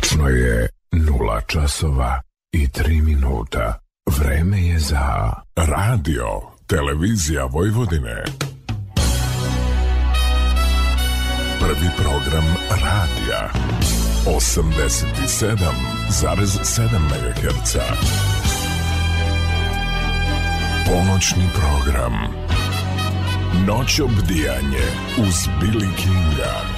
Tačno je nula časova i tri minuta. Vreme je za radio, televizija Vojvodine. Prvi program radija. 87,7 MHz. Ponoćni program. Noć obdijanje uz Billy Kinga.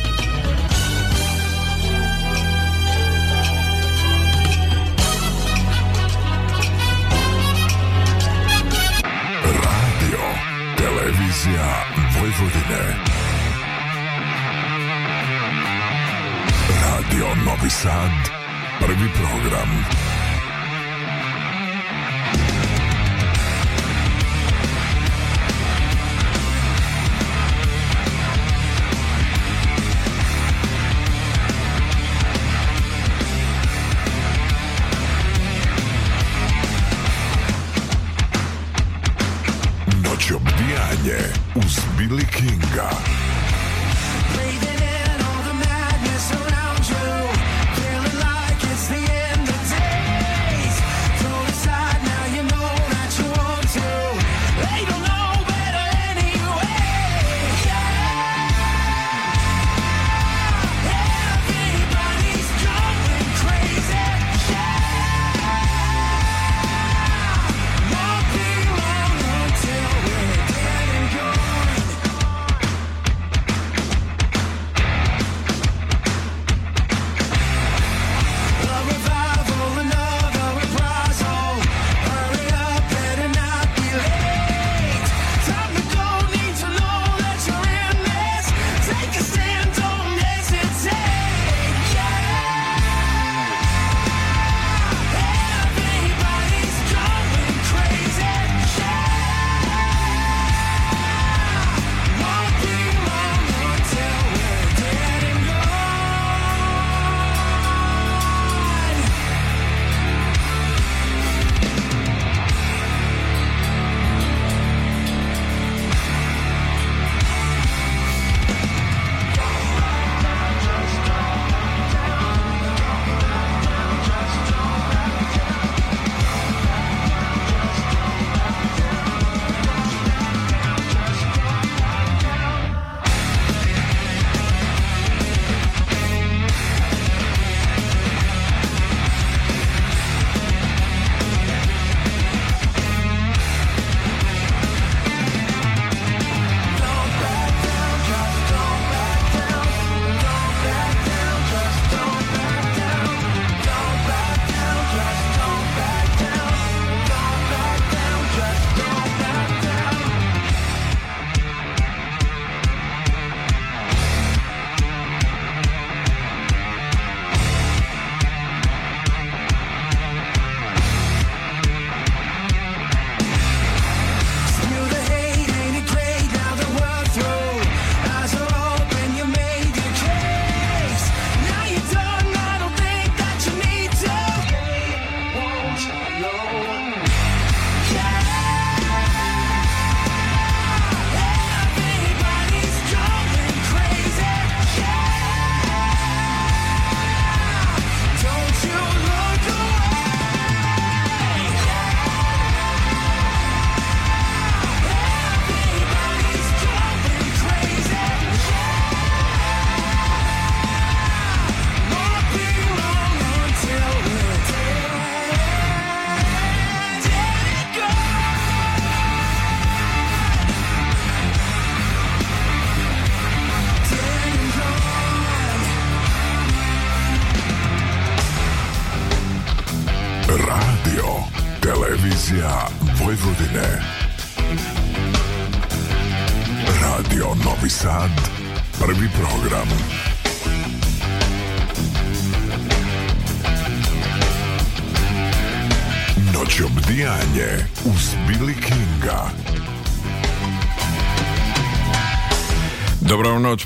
Televizija Vojvodine. Radio Novi Sad, prvi program.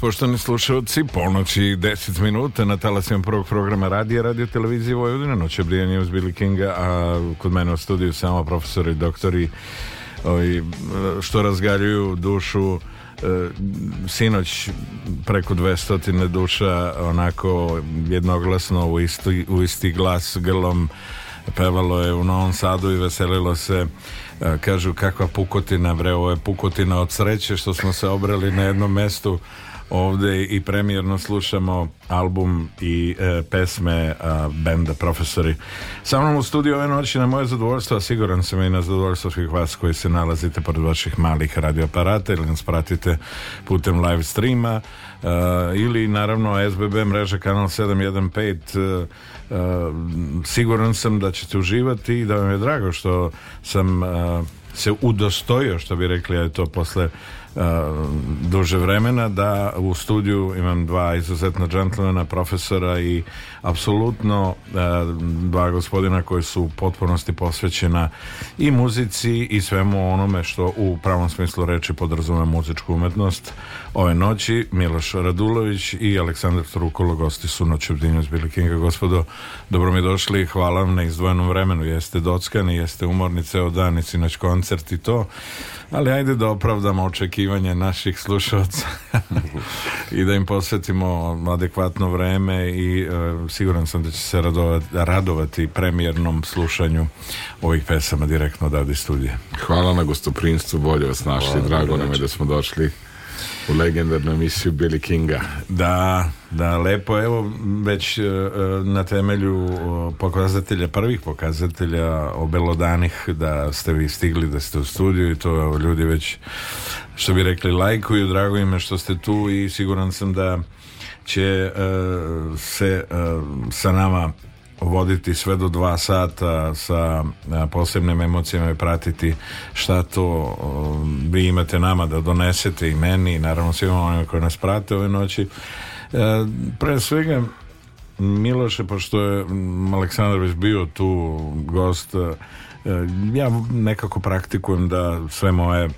poštovani slušalci, ponoći 10 minuta na talasima prvog programa radija, radio televizije Vojvodina, noće brijanje uz Billy Kinga, a kod mene u studiju samo profesori, doktori, ovi, što razgaljuju dušu, e, sinoć preko 200 duša onako jednoglasno u isti, u isti glas grlom pevalo je u Novom Sadu i veselilo se e, kažu kakva pukotina bre, ovo je pukotina od sreće što smo se obrali na jednom mestu ovde i premijerno slušamo album i e, pesme a, e, benda Profesori. Sa mnom u studiju ove noći na moje zadovoljstvo, a siguran sam i na zadovoljstvo svih vas koji se nalazite pored vaših malih radioaparata ili nas pratite putem live streama e, ili naravno SBB mreža kanal 715 e, e, siguran sam da ćete uživati i da vam je drago što sam e, se udostojio što bi rekli, a je to posle duže vremena da u studiju imam dva izuzetna džentlmena, profesora i apsolutno e, dva gospodina koji su u potpunosti posvećena i muzici i svemu onome što u pravom smislu reči podrazume muzičku umetnost. Ove noći Miloš Radulović i Aleksandar Trukolo gosti su noć u Dinju Kinga. Gospodo, dobro mi došli, hvala vam na izdvojenom vremenu. Jeste dockani, jeste umorni ceo dan i sinoć koncert i to. Ali ajde da opravdamo očekivanje naših slušalca i da im posvetimo adekvatno vreme i e, siguran sam da će se radovati, radovati premijernom slušanju ovih pesama direktno odavde studije. Hvala na gostoprinstvu, bolje vas našli, Hvala, drago nam je da smo došli u legendarnu emisiju Billy Kinga. Da, Da, lepo, evo već e, e, na temelju pokazatelja, prvih pokazatelja obelodanih da ste vi stigli, da ste u studiju i to evo, ljudi već, što bi rekli, lajkuju, drago im je što ste tu i siguran sam da će e, se sa nama voditi sve do dva sata sa posebnim emocijama i pratiti šta to vi imate nama da donesete i meni i naravno svima onima koji nas prate ove noći E, pre svega Miloše, pošto je Aleksandrović bio tu gost, e, ja nekako praktikujem da sve moje e,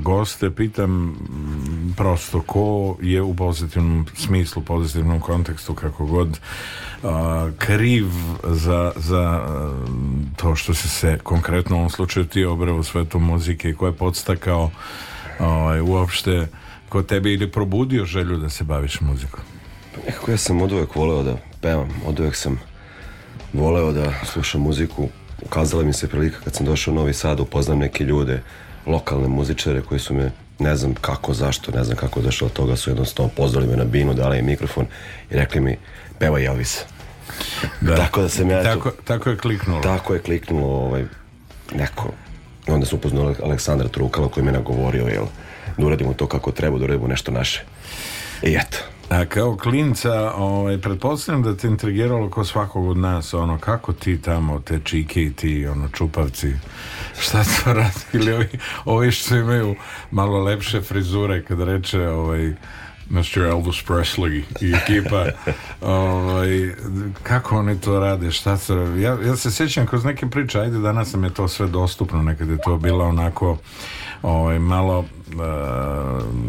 goste pitam prosto ko je u pozitivnom smislu, pozitivnom kontekstu kako god kriv za, za to što se se konkretno u ovom slučaju ti obrao u svetu muzike i ko je podstakao ovaj, uopšte kod tebe ili probudio želju da se baviš muzikom? Nekako ja sam od uvek voleo da pevam, od uvek sam voleo da slušam muziku. Ukazala mi se prilika kad sam došao u Novi Sad, upoznam neke ljude, lokalne muzičare koji su me, ne znam kako, zašto, ne znam kako došao došlo od toga, su jednostavno pozvali me na binu, dali mi mikrofon i rekli mi, pevaj Elvis. Da. tako da sam ja... Tako, tako je kliknulo. Tako je kliknulo ovaj, neko. Onda su upoznali Aleksandra Trukala koji me nagovorio, jel, da uradimo to kako treba, da uradimo nešto naše. I eto. A kao klinca, ovaj, pretpostavljam da te intrigiralo kao svakog od nas, ono, kako ti tamo, te čike i ti, ono, čupavci, šta su radili ovi, ovi što imaju malo lepše frizure, kad reče, ovaj, Mr. Elvis Presley i ekipa ovaj, kako oni to rade šta se, ja, ja se sjećam kroz neke priče ajde danas nam je to sve dostupno nekad je to bilo onako ovaj, malo e,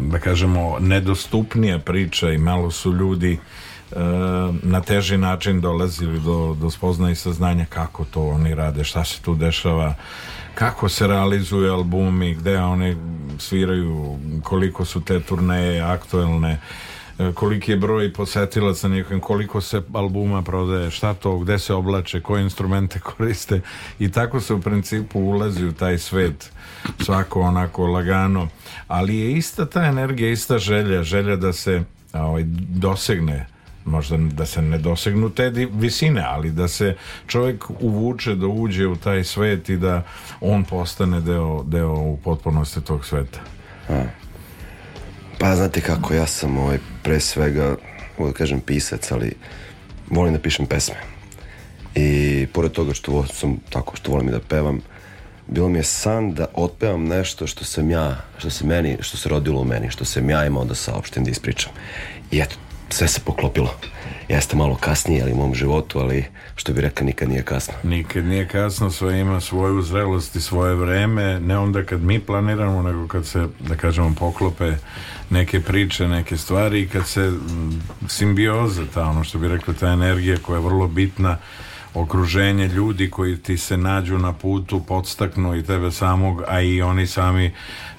da kažemo nedostupnija priča i malo su ljudi e, na teži način dolazili do, do spozna i saznanja kako to oni rade, šta se tu dešava kako se realizuju albumi gde oni sviraju koliko su te turneje aktuelne e, koliki je broj posetilaca nekim, koliko se albuma prodaje, šta to, gde se oblače, koje instrumente koriste i tako se u principu ulazi u taj svet svako onako lagano, ali je ista ta energija, ista želja, želja da se ovaj, dosegne možda da se ne dosegnu te visine, ali da se čovjek uvuče, da uđe u taj svet i da on postane deo, deo u potpunosti tog sveta. A. Pa znate kako, ja sam ovaj, pre svega, mogu da kažem pisac, ali volim da pišem pesme. I pored toga što sam tako, što volim i da pevam, bilo mi je san da otpevam nešto što sam ja, što se meni, što se rodilo u meni, što sam ja imao da saopštim, da ispričam. I eto, sve se poklopilo. Jeste malo kasnije, ali u mom životu, ali što bi rekao, nikad nije kasno. Nikad nije kasno, sve ima svoju zrelost i svoje vreme, ne onda kad mi planiramo, nego kad se, da kažemo, poklope neke priče, neke stvari i kad se simbioza, ta ono što bih rekao, ta energija koja je vrlo bitna, okruženje ljudi koji ti se nađu na putu podstaknu i tebe samog, a i oni sami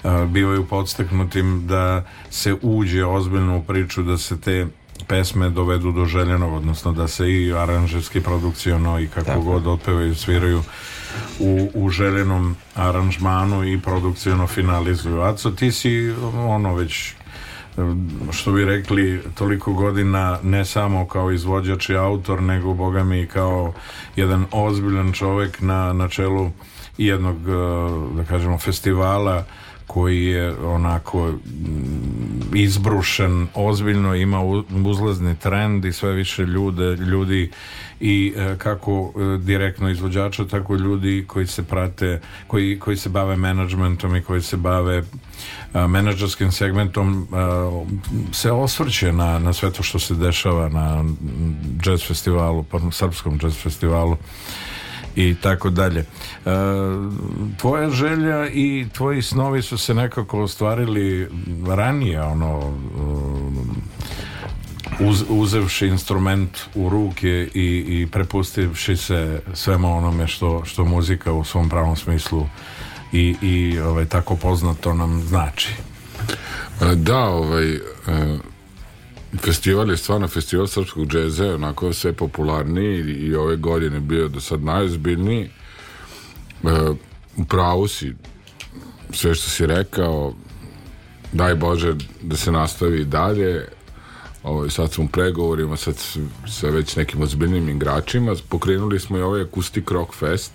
uh, bivaju podstaknutim da se uđe ozbiljno u priču da se te pesme dovedu do željenog, odnosno da se i aranžerski produkciono i kako Tako. god otpevaju, sviraju u, u željenom aranžmanu i produkciono finalizuju. Aco, ti si ono već što bi rekli toliko godina ne samo kao izvođač i autor nego boga mi kao jedan ozbiljan čovek na, na čelu jednog eh, da kažemo festivala koji je onako mm, izbrušen ozbiljno ima uzlazni trend i sve više ljude, ljudi i e, kako e, direktno izvođača tako ljudi koji se prate koji, koji se bave menadžmentom i koji se bave e, menadžerskim segmentom se osvrće na, na sve to što se dešava na jazz festivalu, pa srpskom jazz festivalu i tako dalje. E, tvoja želja i tvoji snovi su se nekako ostvarili ranije, ono, e, uz, uzevši instrument u ruke i, i prepustivši se svemu onome što, što muzika u svom pravom smislu i, i ovaj, tako poznato nam znači. E, da, ovaj... Uh Festival je stvarno festival srpskog džeze, onako sve popularniji i ove godine bio do sad najozbiljniji. E, u pravu si sve što si rekao, daj Bože da se nastavi dalje. Ovo, sad smo u pregovorima sad sa već nekim ozbiljnim igračima. Pokrenuli smo i ovaj Acoustic Rock Fest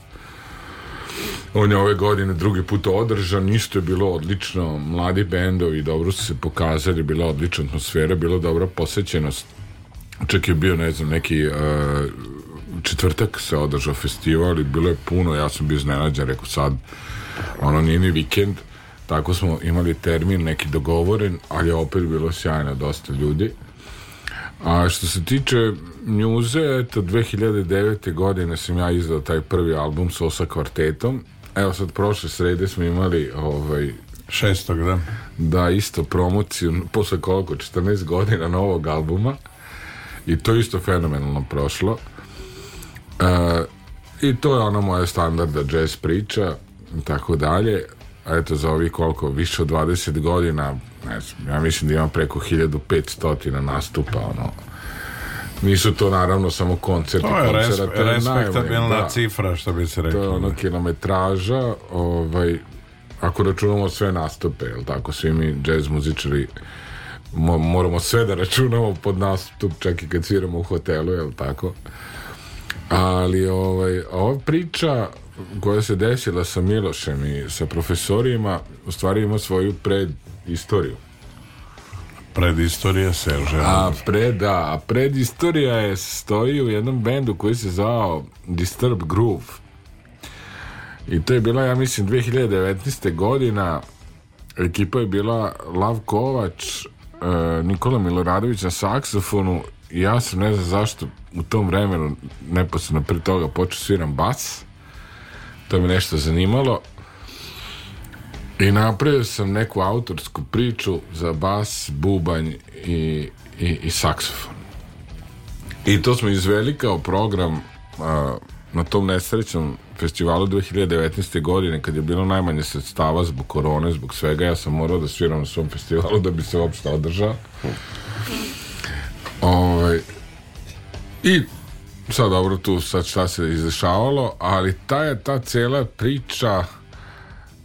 On je ove godine drugi put održan, isto je bilo odlično, mladi bendovi dobro su se pokazali, bila odlična atmosfera, bila dobra posećenost. Čak je bio, ne znam, neki uh, četvrtak se održao festival i bilo je puno, ja sam bio iznenađen, rekao sad, ono nije ni vikend, tako smo imali termin neki dogovoren, ali opet bilo sjajno, dosta ljudi. A što se tiče njuze, eto, 2009. godine sam ja izdao taj prvi album Sosa kvartetom. Evo sad prošle srede smo imali ovaj, Šestog, da. Da, isto promociju, posle koliko, 14 godina novog albuma. I to isto fenomenalno prošlo. E, I to je ono moja standarda jazz priča, tako dalje. Eto, za ovih koliko, više od 20 godina ne znam, ja mislim da imam preko 1500 nastupa, ono, nisu to naravno samo koncerti. To je, res, to respektabilna da. cifra, što bi se rekli. To je ono da. kilometraža, ovaj, ako računamo sve nastupe, jel tako, svi mi jazz muzičari mo moramo sve da računamo pod nastup, čak i kad sviramo u hotelu, jel tako? Ali ovaj, ova priča koja se desila sa Milošem i sa profesorima, u stvari ima svoju pred istoriju. Predistorija se žena. A pre, da, a predistorija je stoji u jednom bendu koji se zvao Disturb Groove. I to je bila, ja mislim, 2019. godina. Ekipa je bila Lav Kovač, e, Nikola Miloradović na saksofonu i ja sam ne znam zašto u tom vremenu neposredno pre toga počeo sviram bas to me nešto zanimalo I napravio sam neku autorsku priču za bas, bubanj i, i, i saksofon. I to smo izveli kao program a, na tom nesrećnom festivalu 2019. godine kad je bilo najmanje sredstava zbog korone, zbog svega. Ja sam morao da sviram na svom festivalu da bi se uopšte održao. Ove, ovaj, I sad dobro tu sad šta se izdešavalo, ali ta je ta cela priča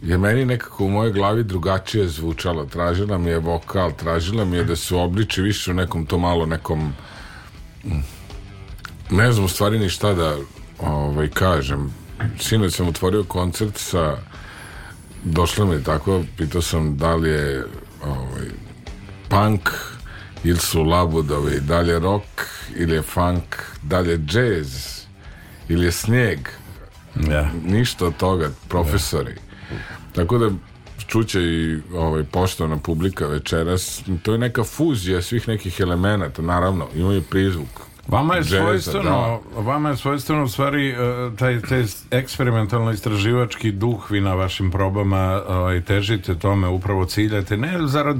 je meni nekako u mojoj glavi drugačije zvučalo. Tražila mi je vokal, tražila mi je da se obliči više u nekom to malo nekom ne znam u stvari ni šta da ovaj, kažem. Sinoć sam otvorio koncert sa Došla mi je tako, pitao sam da li je ovaj, punk ili su labudovi, da li je rock ili je funk, da li je jazz ili je snijeg. Yeah. Ništa od toga, profesori. Yeah. Tako da čuće i ovaj, poštovana publika večeras, to je neka fuzija svih nekih elemenata, naravno, imaju prizvuk Vama je džeza, svojstveno, da. vama je svojstveno u stvari e, taj, taj eksperimentalno istraživački duh vi na vašim probama i ovaj, težite tome, upravo ciljate ne zarad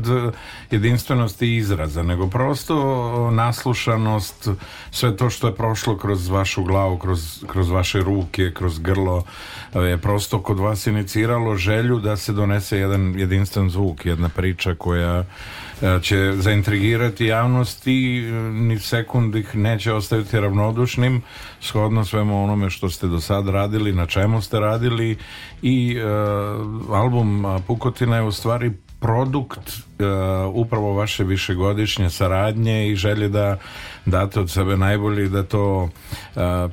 jedinstvenosti izraza, nego prosto naslušanost, sve to što je prošlo kroz vašu glavu, kroz, kroz vaše ruke, kroz grlo je prosto kod vas iniciralo želju da se donese jedan jedinstven zvuk, jedna priča koja E, će zaintrigirati javnost i e, ni sekund ih neće ostaviti ravnodušnim shodno svemu onome što ste do sad radili, na čemu ste radili i e, album Pukotina je u stvari produkt uh, upravo vaše višegodišnje saradnje i želje da date od sebe najbolje da to uh,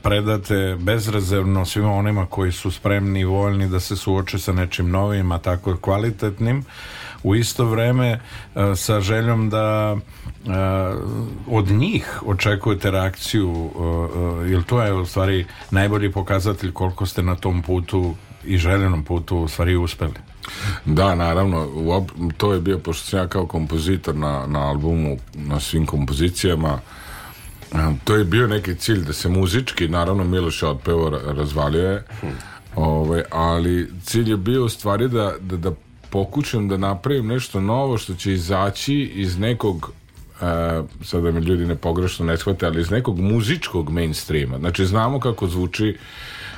predate bezrezervno svima onima koji su spremni i voljni da se suoče sa nečim novim, a tako kvalitetnim u isto vreme e, sa željom da e, od njih očekujete reakciju e, jer to je u stvari najbolji pokazatelj koliko ste na tom putu i željenom putu u stvari uspeli da, naravno, to je bio, pošto sam ja kao kompozitor na, na albumu, na svim kompozicijama, to je bio neki cilj da se muzički, naravno Miloš je otpeo, razvalio je, hmm. ovaj, ali cilj je bio u stvari da, da, da pokušam da napravim nešto novo što će izaći iz nekog Uh, e, sada da me ljudi ne pogrešno ne shvate, ali iz nekog muzičkog mainstreama. Znači, znamo kako zvuči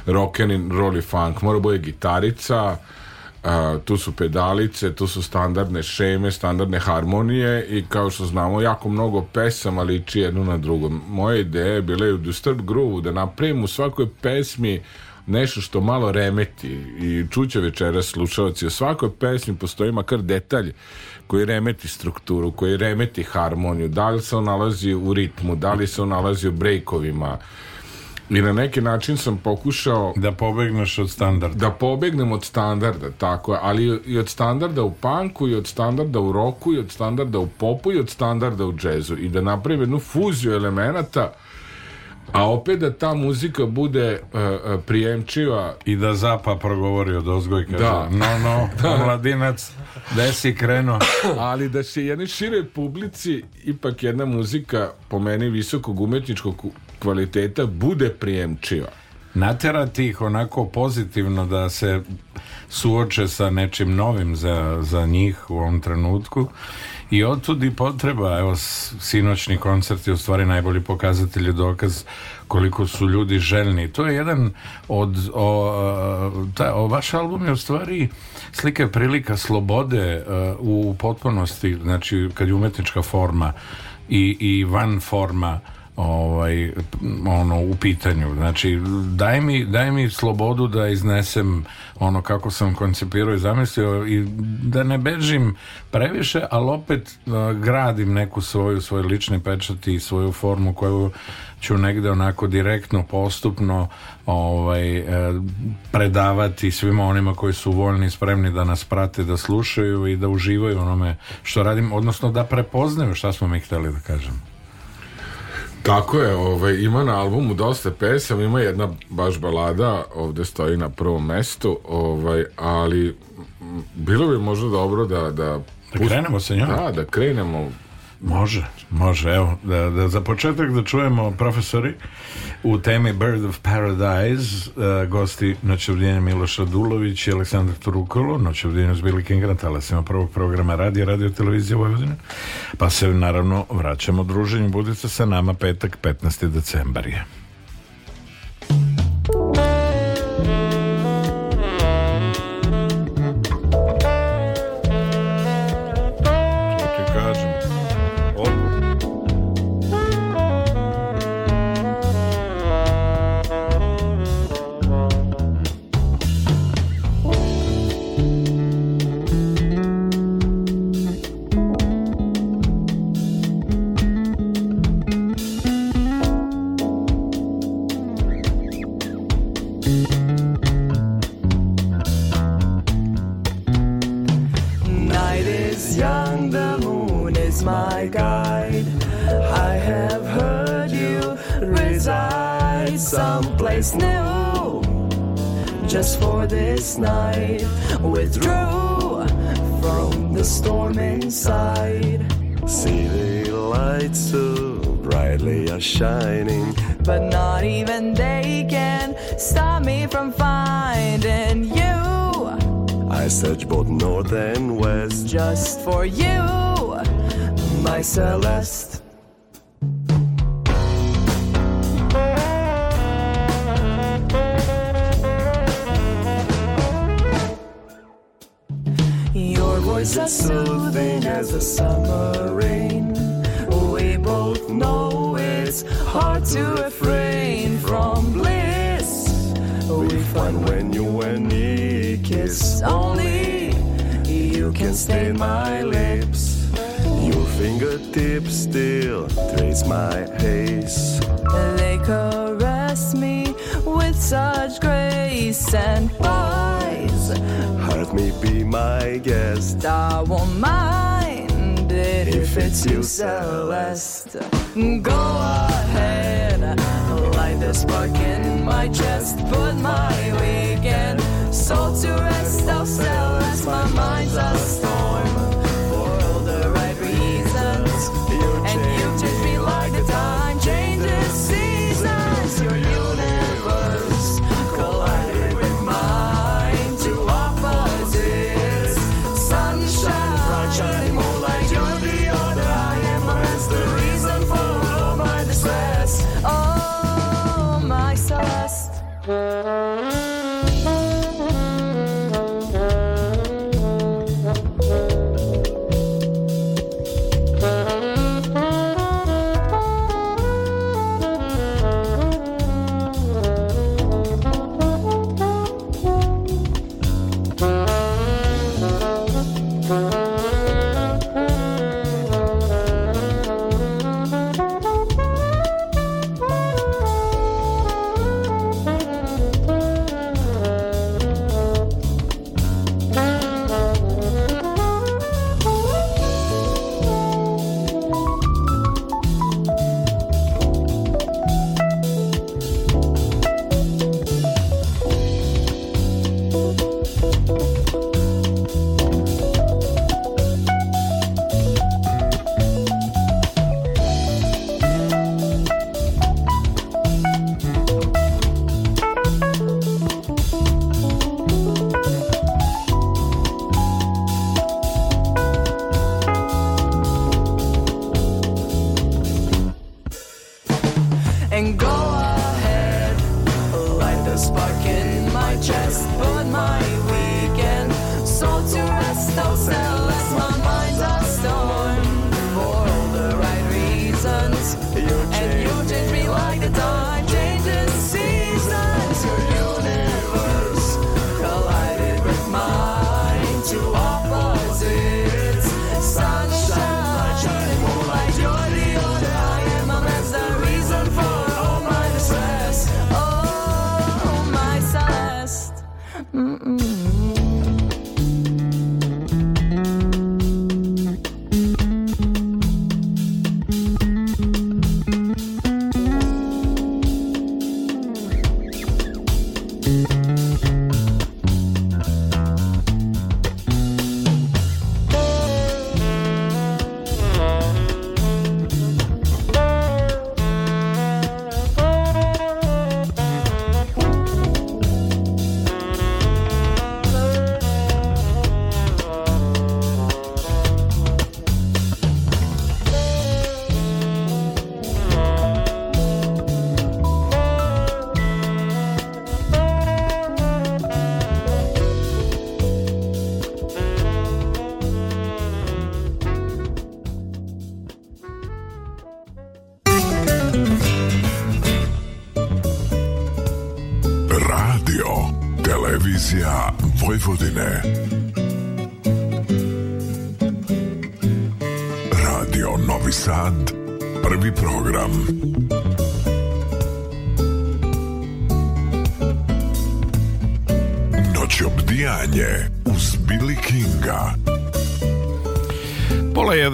rockin' roll i funk. Mora boje gitarica, uh, tu su pedalice, tu su standardne šeme, standardne harmonije i kao što znamo, jako mnogo pesama liči jednu na drugom. Moja ideja je bila je u Disturbed Groove da napravim u svakoj pesmi nešto što malo remeti i čuće večeras slušalci o svakoj pesmi postoji makar detalj koji remeti strukturu, koji remeti harmoniju, da li se on nalazi u ritmu, da li se on nalazi u brejkovima, i na neki način sam pokušao... Da pobegneš od standarda. Da pobegnem od standarda, tako je. Ali i od standarda u panku, i od standarda u roku, i od standarda u popu, i od standarda u džezu. I da napravim jednu fuziju elemenata A opet da ta muzika bude uh, prijemčiva i da Zapa progovori od ozgoj kaže da. no no, da. mladinac da si kreno ali da se jednoj šire publici ipak jedna muzika po meni visokog umetničkog kvaliteta bude prijemčiva naterati ih onako pozitivno da se suoče sa nečim novim za, za njih u ovom trenutku i otud i potreba evo sinoćni koncert je u stvari najbolji pokazatelj dokaz koliko su ljudi željni to je jedan od o, ta, o, vaš album je u stvari slike prilika slobode o, e, u potpunosti znači kad je umetnička forma i, i van forma ovaj ono u pitanju znači daj mi daj mi slobodu da iznesem ono kako sam koncipirao i zamislio i da ne bežim previše ali opet uh, gradim neku svoju svoj lični pečat i svoju formu koju ću negde onako direktno postupno ovaj e, predavati svima onima koji su voljni i spremni da nas prate da slušaju i da uživaju onome što radim odnosno da prepoznaju šta smo mi hteli da kažemo Tako je, ovaj, ima na albumu dosta pesama, ima jedna baš balada, ovde stoji na prvom mestu, ovaj, ali bilo bi možda dobro da... Da, da krenemo sa njom? Da, da krenemo Može, može, evo, da, da za početak da čujemo profesori u temi Bird of Paradise, uh, gosti noćevdjenja Miloša Dulović i Aleksandar Trukolo, noćevdjenju s Billy King talasima prvog programa Radio, radio televizije Vojvodine, pa se naravno vraćamo druženju, budite sa nama petak 15. decembar je.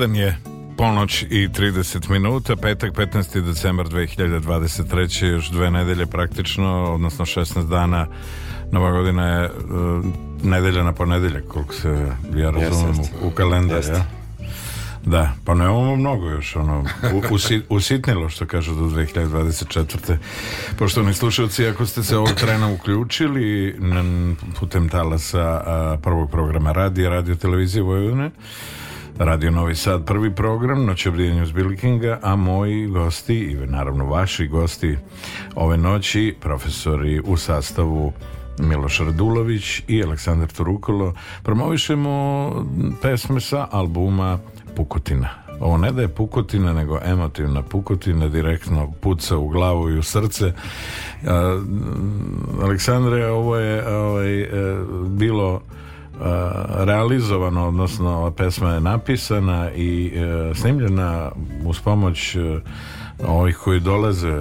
Jedan je ponoć i 30 minuta, petak 15. decembar 2023. Još dve nedelje praktično, odnosno 16 dana. Nova godina je uh, nedelja na ponedeljak, koliko se ja razumem yes, u, u kalendar, yes. ja? Da, pa nemamo mnogo još, ono, usitnilo što kažu do 2024. Poštovani slušalci, ako ste se ovog trena uključili putem talasa prvog programa radija, radio televizije Vojvodine, Radio Novi Sad prvi program Noćevrijenju s Bilikinga, a moji gosti i naravno vaši gosti ove noći, profesori u sastavu Miloš Radulović i Aleksandar Turukolo promovišemo pesme sa albuma Pukotina. Ovo ne da je pukotina, nego emotivna pukotina, direktno puca u glavu i u srce. Aleksandre, ovo je, ovo ovaj, je bilo Eh, realizovano, odnosno pesma je napisana i eh, snimljena uz pomoć eh, ovih koji dolaze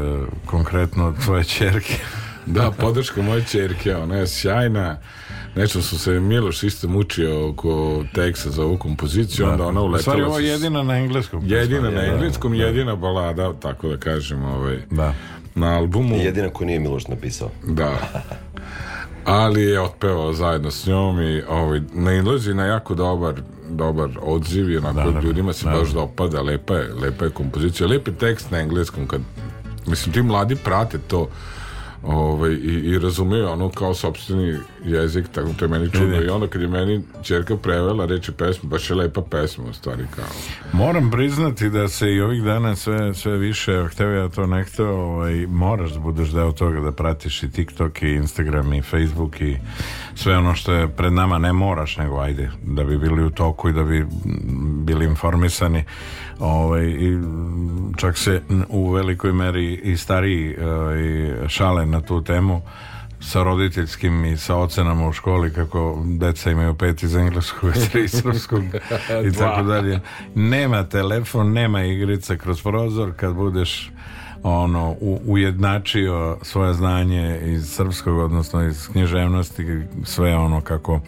konkretno od tvoje čerke da, podrška moje čerke, ona je sjajna. Nešto su se Miloš isto mučio oko teksta za ovu kompoziciju, da. onda ona uletala... Stvari, ovo je jedina na engleskom. Jedina na da, engleskom, da. jedina balada, tako da kažem, ovaj, da. na albumu. Jedina koju nije Miloš napisao. Da. ali je otpevao zajedno s njom i ovaj, nailazi na jako dobar dobar odziv i onako da, ljudima se da, baš dopada, lepa je, lepa je kompozicija, lepi tekst na engleskom kad, mislim ti mladi prate to ovaj, i, i razumeju ono kao sobstveni jezik, tako to je meni čudno. Ne. I onda kad je meni čerka prevela reči pesmu, baš je lepa pesma u stvari kao. Moram priznati da se i ovih dana sve, sve više, hteo ja to nekto, ovaj, moraš da budeš deo toga da pratiš i TikTok i Instagram i Facebook i sve ono što je pred nama, ne moraš nego ajde, da bi bili u toku i da bi bili informisani ovaj, i čak se u velikoj meri i stariji ovaj, šale na tu temu sa roditeljskim i sa ocenama u školi kako deca imaju pet iz engleskog, tri iz srpskog i tako dalje. Nema telefon, nema igrica kroz prozor kad budeš ono u, ujednačio svoje znanje iz srpskog odnosno iz književnosti sve ono kako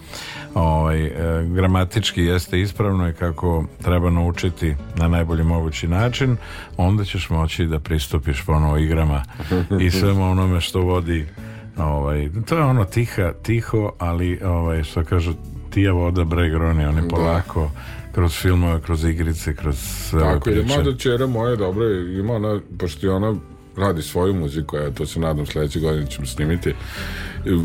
ovaj e, gramatički jeste ispravno i kako treba naučiti na najbolji mogući način onda ćeš moći da pristupiš ponovo igrama i svemu onome što vodi ovaj to je ono tiha tiho ali ovaj što kažu tija voda bre groni oni da. polako da kroz filmove, kroz igrice, kroz sve Tako ove je, mada čera moja, dobro, ima ona, pošto je ona radi svoju muziku, ja to se nadam sledeće godine ćemo snimiti.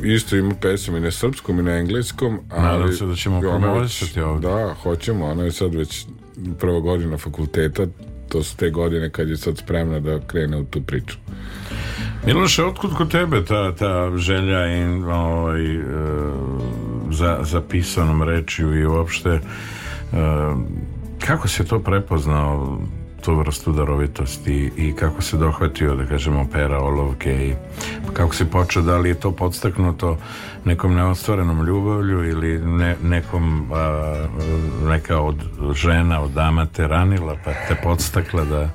Isto ima pesam i na srpskom i na engleskom. Ali nadam se da ćemo promovisati ovdje. Da, hoćemo, ona je sad već prva godina fakulteta, to su te godine kad je sad spremna da krene u tu priču. Miloše, otkud kod tebe ta, ta želja i, ovaj, e, za, za pisanom rečju i uopšte Kako se to prepoznao tu vrstu darovitosti i kako se dohvatio, da kažemo, pera, olovke i kako se počeo, da li je to podstaknuto nekom neostvarenom ljubavlju ili ne, nekom a, neka od žena, od dama te ranila pa te podstakla da,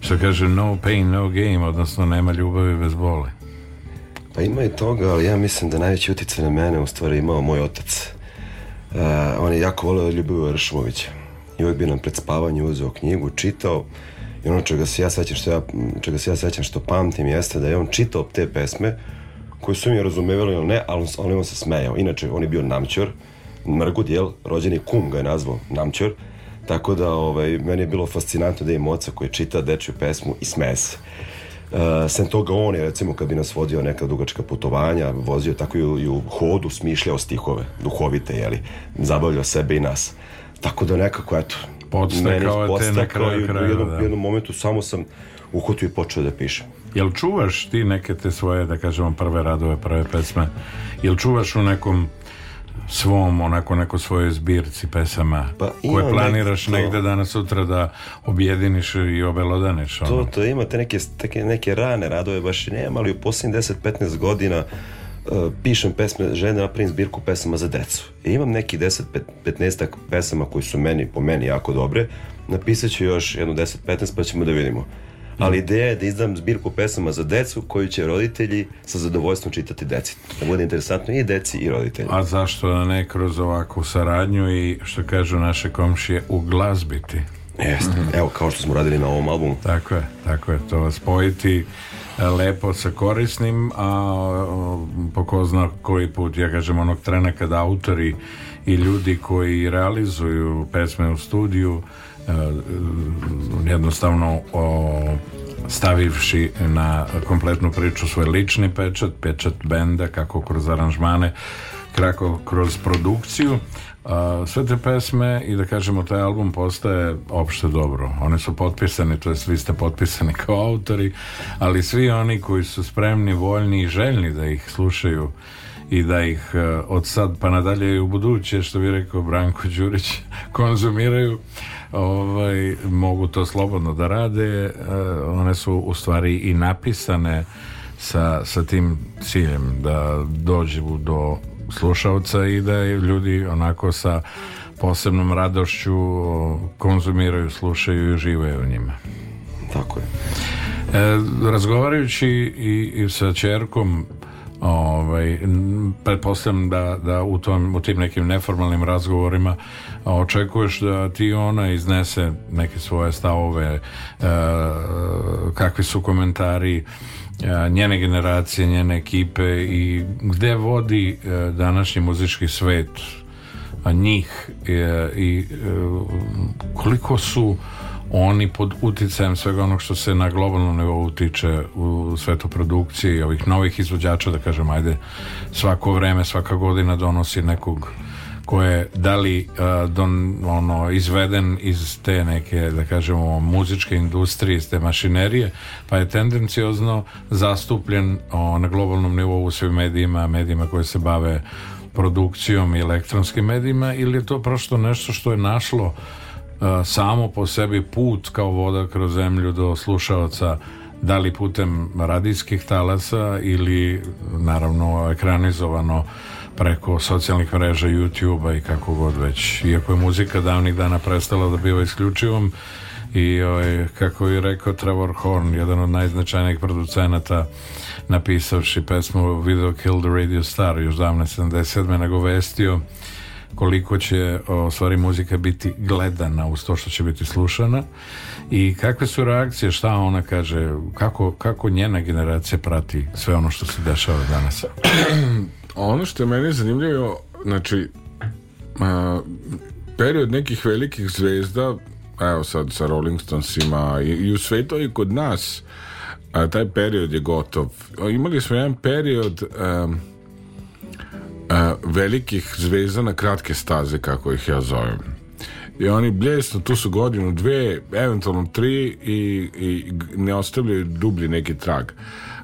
što kaže, no pain, no game, odnosno nema ljubavi bez boli. Pa ima i toga, ali ja mislim da najveći utjecaj na mene u stvari imao moj otac. E, on je jako voleo Ljubivo Ršmovića i uvijek bi nam pred spavanje uzeo knjigu, čitao i ono čega se ja sećam što ja, čega se ja sećam što pamtim jeste da je on čitao te pesme koje su mi razumevali ili ne, ali on, on se smejao. Inače, on je bio namćor, mrgud, jel, rođeni kum ga je nazvao namćor, tako da ovaj, meni je bilo fascinantno da im oca koji čita dečju pesmu i smeje se. Eh, sem toga on je recimo kad bi nas vodio neka dugačka putovanja, vozio tako i u, i u hodu smišljao stihove, duhovite, jeli, zabavljao sebe i nas. Tako da nekako, eto, podstakao te na kraju kraja. U jednom, da. jednom momentu samo sam uhotio i počeo da pišem. Jel čuvaš ti neke te svoje, da kažemo, prve radove, prve pesme? Jel čuvaš u nekom svom onako neko svojoj zbirci pesama pa, koje planiraš nek, negde danas sutra da objediniš i obelodaneš ono. to, to imate neke, neke, neke rane radove baš i nemam ali u posljednjih 10-15 godina uh, pišem pesme, želim da napravim zbirku pesama za decu. I imam neki 10-15 pesama koji su meni, po meni jako dobre. Napisat ću još jedno 10-15 pa ćemo da vidimo ali ideja je da izdam zbirku pesama za decu koju će roditelji sa zadovoljstvom čitati deci. Da bude interesantno i deci i roditeljima. A zašto da ne kroz ovakvu saradnju i što kažu naše komšije u glazbiti? Jeste, mhm. evo kao što smo radili na ovom albumu. Tako je, tako je, to spojiti e, lepo sa korisnim, a pokozna koji put, ja kažem, onog trena kada autori i ljudi koji realizuju pesme u studiju E, jednostavno stavivši na kompletnu priču svoj lični pečat, pečat benda kako kroz aranžmane kako kroz produkciju e, sve te pesme i da kažemo taj album postaje opšte dobro one su potpisane, to je svi ste potpisani kao autori ali svi oni koji su spremni, voljni i željni da ih slušaju i da ih e, od sad pa nadalje i u buduće što bi rekao Branko Đurić konzumiraju ovaj, mogu to slobodno da rade. E, one su u stvari i napisane sa, sa tim ciljem da dođu do slušalca i da ljudi onako sa posebnom radošću konzumiraju, slušaju i žive u njima. Tako je. E, razgovarajući i, i sa čerkom ovaj, pretpostavljam da, da u, tom, u tim nekim neformalnim razgovorima očekuješ da ti ona iznese neke svoje stavove e, kakvi su komentari e, njene generacije, njene ekipe i gde vodi e, današnji muzički svet a njih e, i, i koliko su oni pod uticajem svega onog što se na globalnom nivou utiče u svetu produkciji ovih novih izvođača, da kažem, ajde svako vreme, svaka godina donosi nekog ko je da li uh, don, ono, izveden iz te neke, da kažemo, muzičke industrije, iz te mašinerije, pa je tendencijozno zastupljen o, na globalnom nivou u svim medijima, medijima koje se bave produkcijom i elektronskim medijima ili je to prosto nešto što je našlo samo po sebi put kao voda kroz zemlju do slušaoca da li putem radijskih talasa ili naravno ekranizovano preko socijalnih mreža YouTube-a i kako god već. Iako je muzika davnih dana prestala da biva isključivom i ovaj, kako je rekao Trevor Horn, jedan od najznačajnijih producenata napisavši pesmu Video Killed the Radio Star još davne 77. nagovestio koliko će o, stvari muzika biti gledana uz to što će biti slušana i kakve su reakcije, šta ona kaže, kako, kako njena generacija prati sve ono što se dešava danas? ono što je meni zanimljivo, znači, a, period nekih velikih zvezda, evo sad sa Rolling Stonesima i, i u svetu i kod nas, a, taj period je gotov. Imali smo jedan period... A, E, velikih zvezda na kratke staze, kako ih ja zovem. I oni bljesno, tu su godinu, dve, eventualno tri i, i ne ostavljaju dublji neki trag.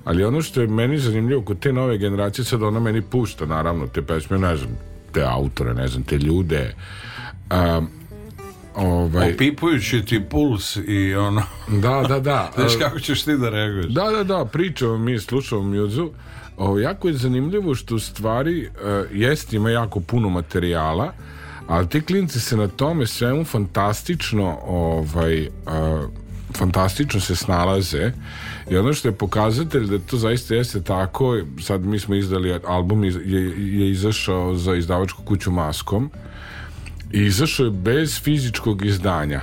Ali ono što je meni zanimljivo kod te nove generacije, sad ona meni pušta, naravno, te pesme, ne znam, te autore, ne znam, te ljude. A, e, ovaj... Opipujući ti puls i ono... Da, da, da. Znaš kako ćeš ti da reaguješ? Da, da, da, pričamo mi, slušamo mjuzu, O, jako je zanimljivo što u stvari e, jest, ima jako puno materijala, ali ti klinci se na tome svemu fantastično ovaj, e, fantastično se snalaze i ono što je pokazatelj da to zaista jeste tako, sad mi smo izdali album je, je izašao za izdavačku kuću Maskom i izašao je bez fizičkog izdanja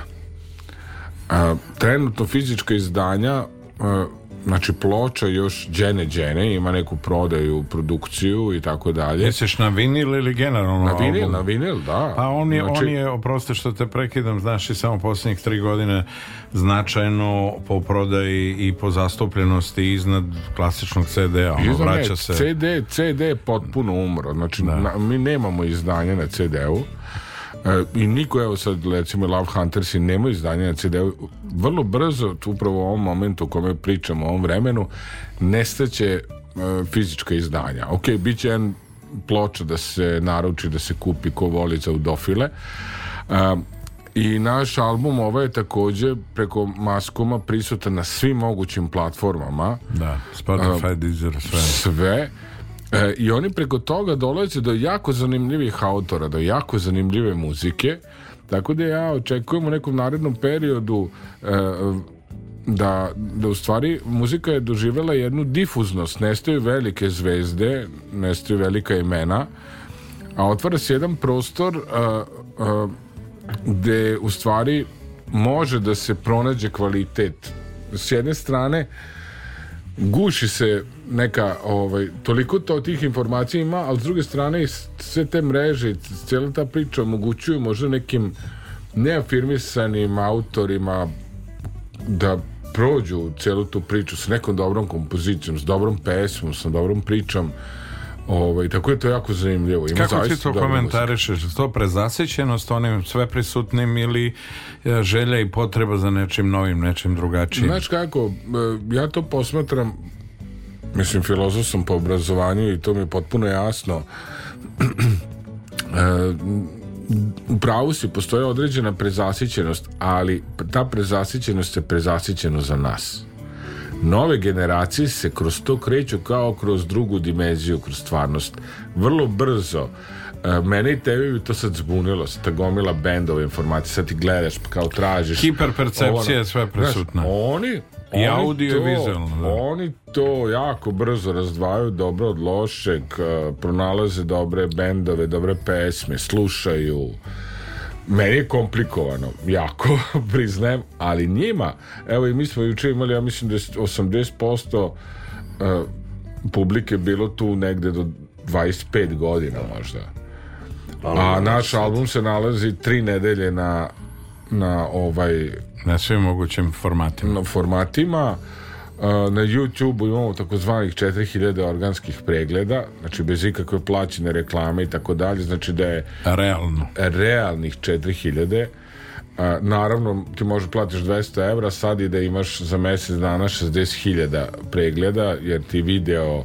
a, e, trenutno fizička izdanja a, znači ploča još džene džene, ima neku prodaju, produkciju i tako dalje. Misliš na vinil ili generalno? Na vinil, album? na vinil, da. Pa on je, znači... on je, oprosti što te prekidam, znaš i samo posljednjih tri godine značajno po prodaji i po zastupljenosti iznad klasičnog CD-a. Ono, vraća ne, se... CD, CD potpuno umro, znači da. na, mi nemamo izdanje na CD-u. E, I niko, evo sad, recimo, Love Hunters i nemoj izdanja na CD-u. Vrlo brzo, upravo u ovom momentu u kome pričamo, u ovom vremenu, nestaće e, fizička izdanja. Ok, bit će jedan ploča da se naruči, da se kupi ko voli za udofile. E, I naš album ovaj je također preko maskoma prisutan na svim mogućim platformama. Da, Spotify, Deezer, sve. Sve. E, I oni preko toga dolaze do jako zanimljivih autora, do jako zanimljive muzike, tako da ja očekujem u nekom narednom periodu e, da, da u stvari muzika je doživjela jednu difuznost, nestaju velike zvezde, nestaju velika imena, a otvara se jedan prostor a, e, a, e, gde u stvari može da se pronađe kvalitet. S jedne strane, guši se neka ovaj, toliko to tih informacija ima ali s druge strane sve te mreže i cijela ta priča omogućuju možda nekim neafirmisanim autorima da prođu cijelu tu priču sa nekom dobrom kompozicijom sa dobrom pesmom, sa dobrom pričom Ovaj, tako je to jako zanimljivo. Ima Kako ti to komentarišeš? To prezasićenost onim sveprisutnim ili e, želja i potreba za nečim novim, nečim drugačijim? Znaš kako, e, ja to posmatram mislim filozof sam po obrazovanju i to mi je potpuno jasno e, u pravu si, postoje određena prezasićenost ali ta prezasićenost je prezasićenost za nas Nove generacije se kroz to kreću kao kroz drugu dimenziju, kroz stvarnost. Vrlo brzo. E, mene i tebi bi to sad zbunilo, sa gomila bendova informacija, sad ti gledaš, pa kao tražiš. Hiperpercepcija je sve prisutna. Znaš, oni, i audio i vizualno. Da. Oni to jako brzo razdvajaju dobro od lošeg, e, pronalaze dobre bendove, dobre pesme, slušaju Meni je komplikovano, jako, priznajem, ali njima, evo i mi smo juče imali, ja mislim da je 80% e, publike bilo tu negde do 25 godina možda. A naš album se nalazi tri nedelje na na ovaj na svim mogućim formatima. Na formatima na YouTube imamo takozvanih 4000 organskih pregleda, znači bez ikakve plaćene reklame i tako dalje, znači da je realno realnih 4000 a, naravno ti možeš platiš 200 evra sad i da imaš za mjesec dana 60.000 pregleda jer ti video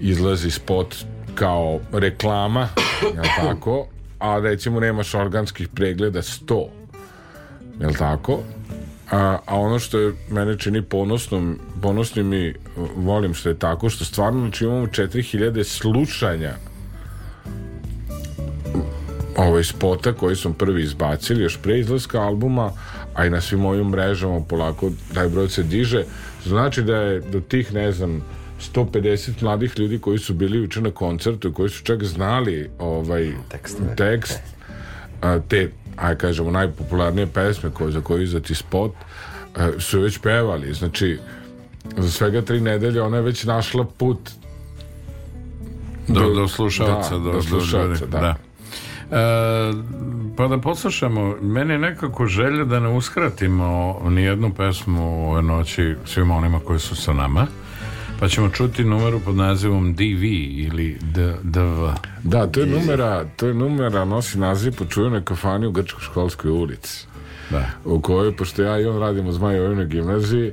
izlazi spot kao reklama jel tako a recimo nemaš organskih pregleda 100 jel tako a, a ono što je mene čini ponosnom, ponosnim i e, volim što je tako, što stvarno znači imamo 4000 slušanja ovaj spota koji smo prvi izbacili još pre izlaska albuma a i na svim ovim mrežama polako taj broj se diže znači da je do tih ne znam 150 mladih ljudi koji su bili juče na koncertu i koji su čak znali ovaj tekst, tekst te a kažemo najpopularnije pesme koje, za koje izdati spot e, su već pevali znači za svega tri nedelje ona je već našla put do, do, do slušalca da, do, do slušalca, da. da. E, pa da poslušamo meni je nekako želja da ne uskratimo nijednu pesmu ove noći svima onima koji su sa nama Pa ćemo čuti numeru pod nazivom DV ili DV. Da, to je numera, to je numera nosi naziv po čuvenoj kafani u Grčkoj školskoj ulici. Da. U kojoj, pošto ja i on radimo u Zmajovnoj gimnaziji,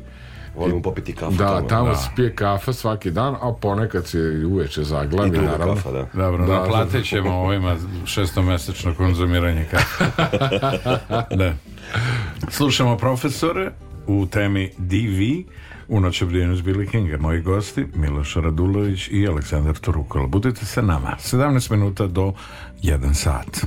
Volimo popiti kafu. Da, tamo, tamo da. se pije kafa svaki dan, a ponekad se i uveče zaglavi, I naravno. Kafa, da. Dobro, da, naplatit da. ćemo ovima šestomesečno konzumiranje kafe. da. Slušamo profesore u temi DV, U noćevdjenju s Billy Kinga, moji gosti Miloš Radulović i Aleksandar Torukalo. Budite sa nama, 17 minuta do 1 sat.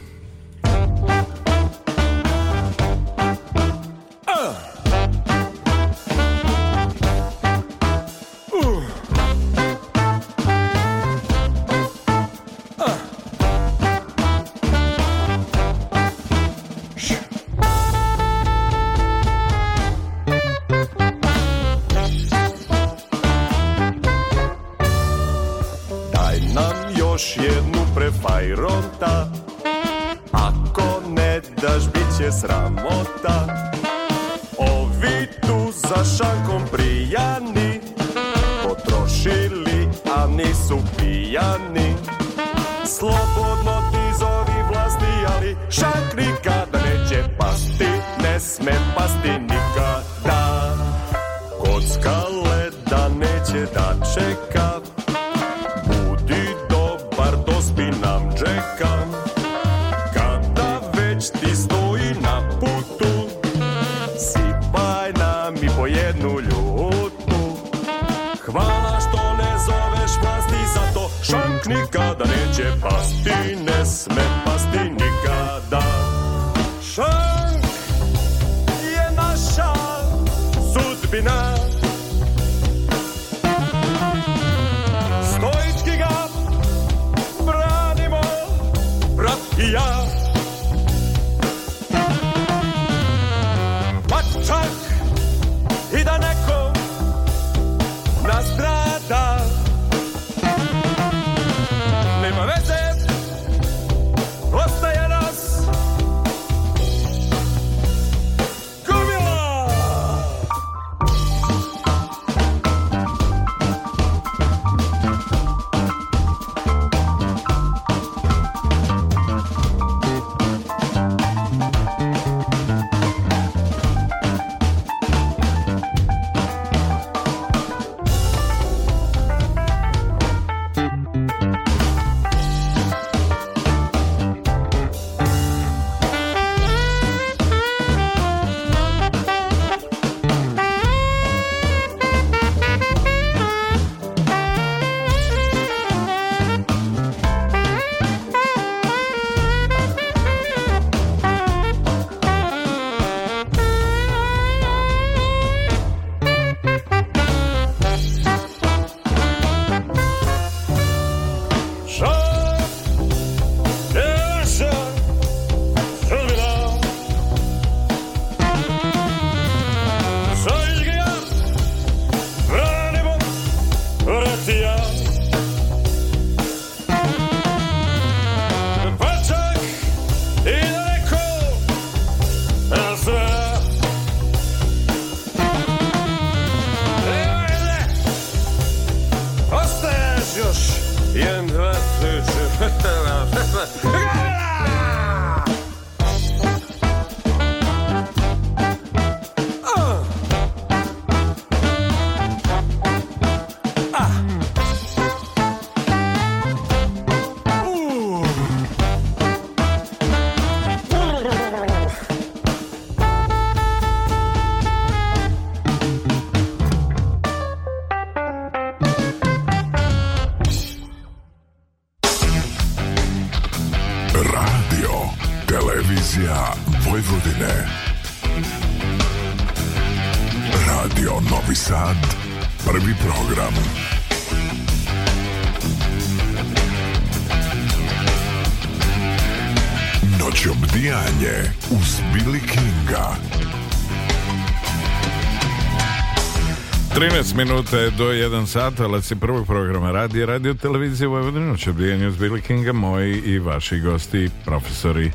14 minuta je do 1 sat, ali si prvog programa radi radio televizije Vojvodina, će bijenju Bilkinga, moji i vaši gosti, profesori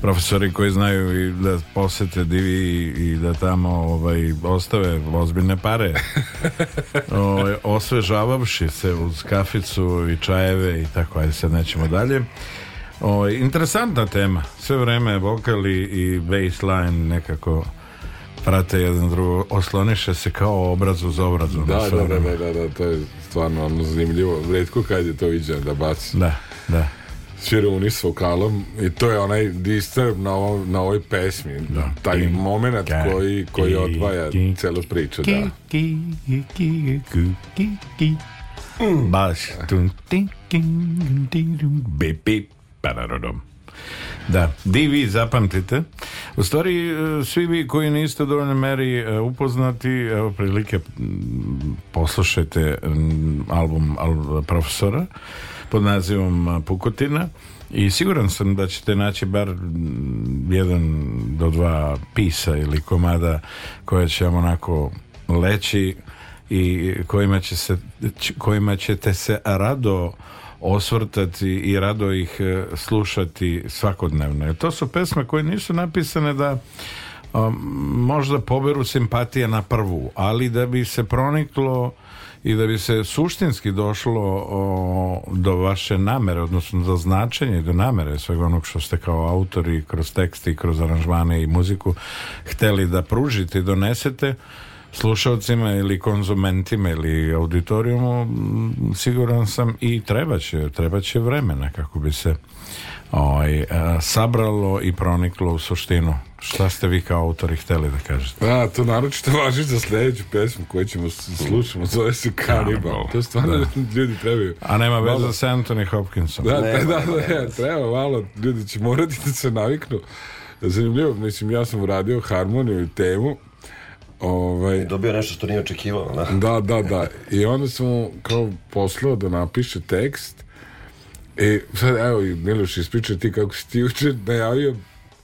profesori koji znaju i da posete divi i da tamo ovaj, ostave ozbiljne pare o, ovaj, osvežavavši se uz kaficu i čajeve i tako, ajde sad nećemo dalje o, ovaj, interesantna tema sve vreme vokali i baseline nekako prate jedan drugo, osloniše se kao obraz uz obraz. Da, da, da, da, da, to je stvarno ono zanimljivo. Redko kad je to viđeno da baci. Da, da. Čiruni s vokalom i to je onaj disturb na, ovo, na ovoj pesmi. Da. Taj moment koji, koji odvaja celu priču. Da. Baš. ting, Baš. Da, di vi zapamtite. U stvari, e, svi vi koji niste u dovoljnoj meri e, upoznati, evo prilike poslušajte album profesora pod nazivom e, Pukotina i siguran sam da ćete naći bar jedan do dva pisa ili komada koje će vam onako leći i kojima, će se, kojima ćete se rado osvrtati i rado ih e, slušati svakodnevno. Jer to su pesme koje nisu napisane da um, možda poberu simpatije na prvu, ali da bi se proniklo i da bi se suštinski došlo o, do vaše namere, odnosno do značenja i do namere svega onog što ste kao autori kroz tekst i kroz aranžmane i muziku hteli da pružite i donesete slušalcima ili konzumentima ili auditorijumu mm, siguran sam i treba će, treba vremena kako bi se ovaj, e, sabralo i proniklo u suštinu. Šta ste vi kao autori hteli da kažete? Da, to naročito važi za sledeću pesmu koju ćemo slušamo, zove se Kanibal. To stvarno da. ljudi trebaju. A nema veze malo... sa Anthony Hopkinsom. Da, nema, da, da, nema. Da, treba malo, ljudi će morati da se naviknu. Zanimljivo, mislim, ja sam uradio harmoniju i temu, Ovaj, Dobio nešto što nije očekivao. Da, da, da. da. I onda sam mu kao poslao da napiše tekst E, sad, evo, Miloš, ispričaj ti kako si ti jučer najavio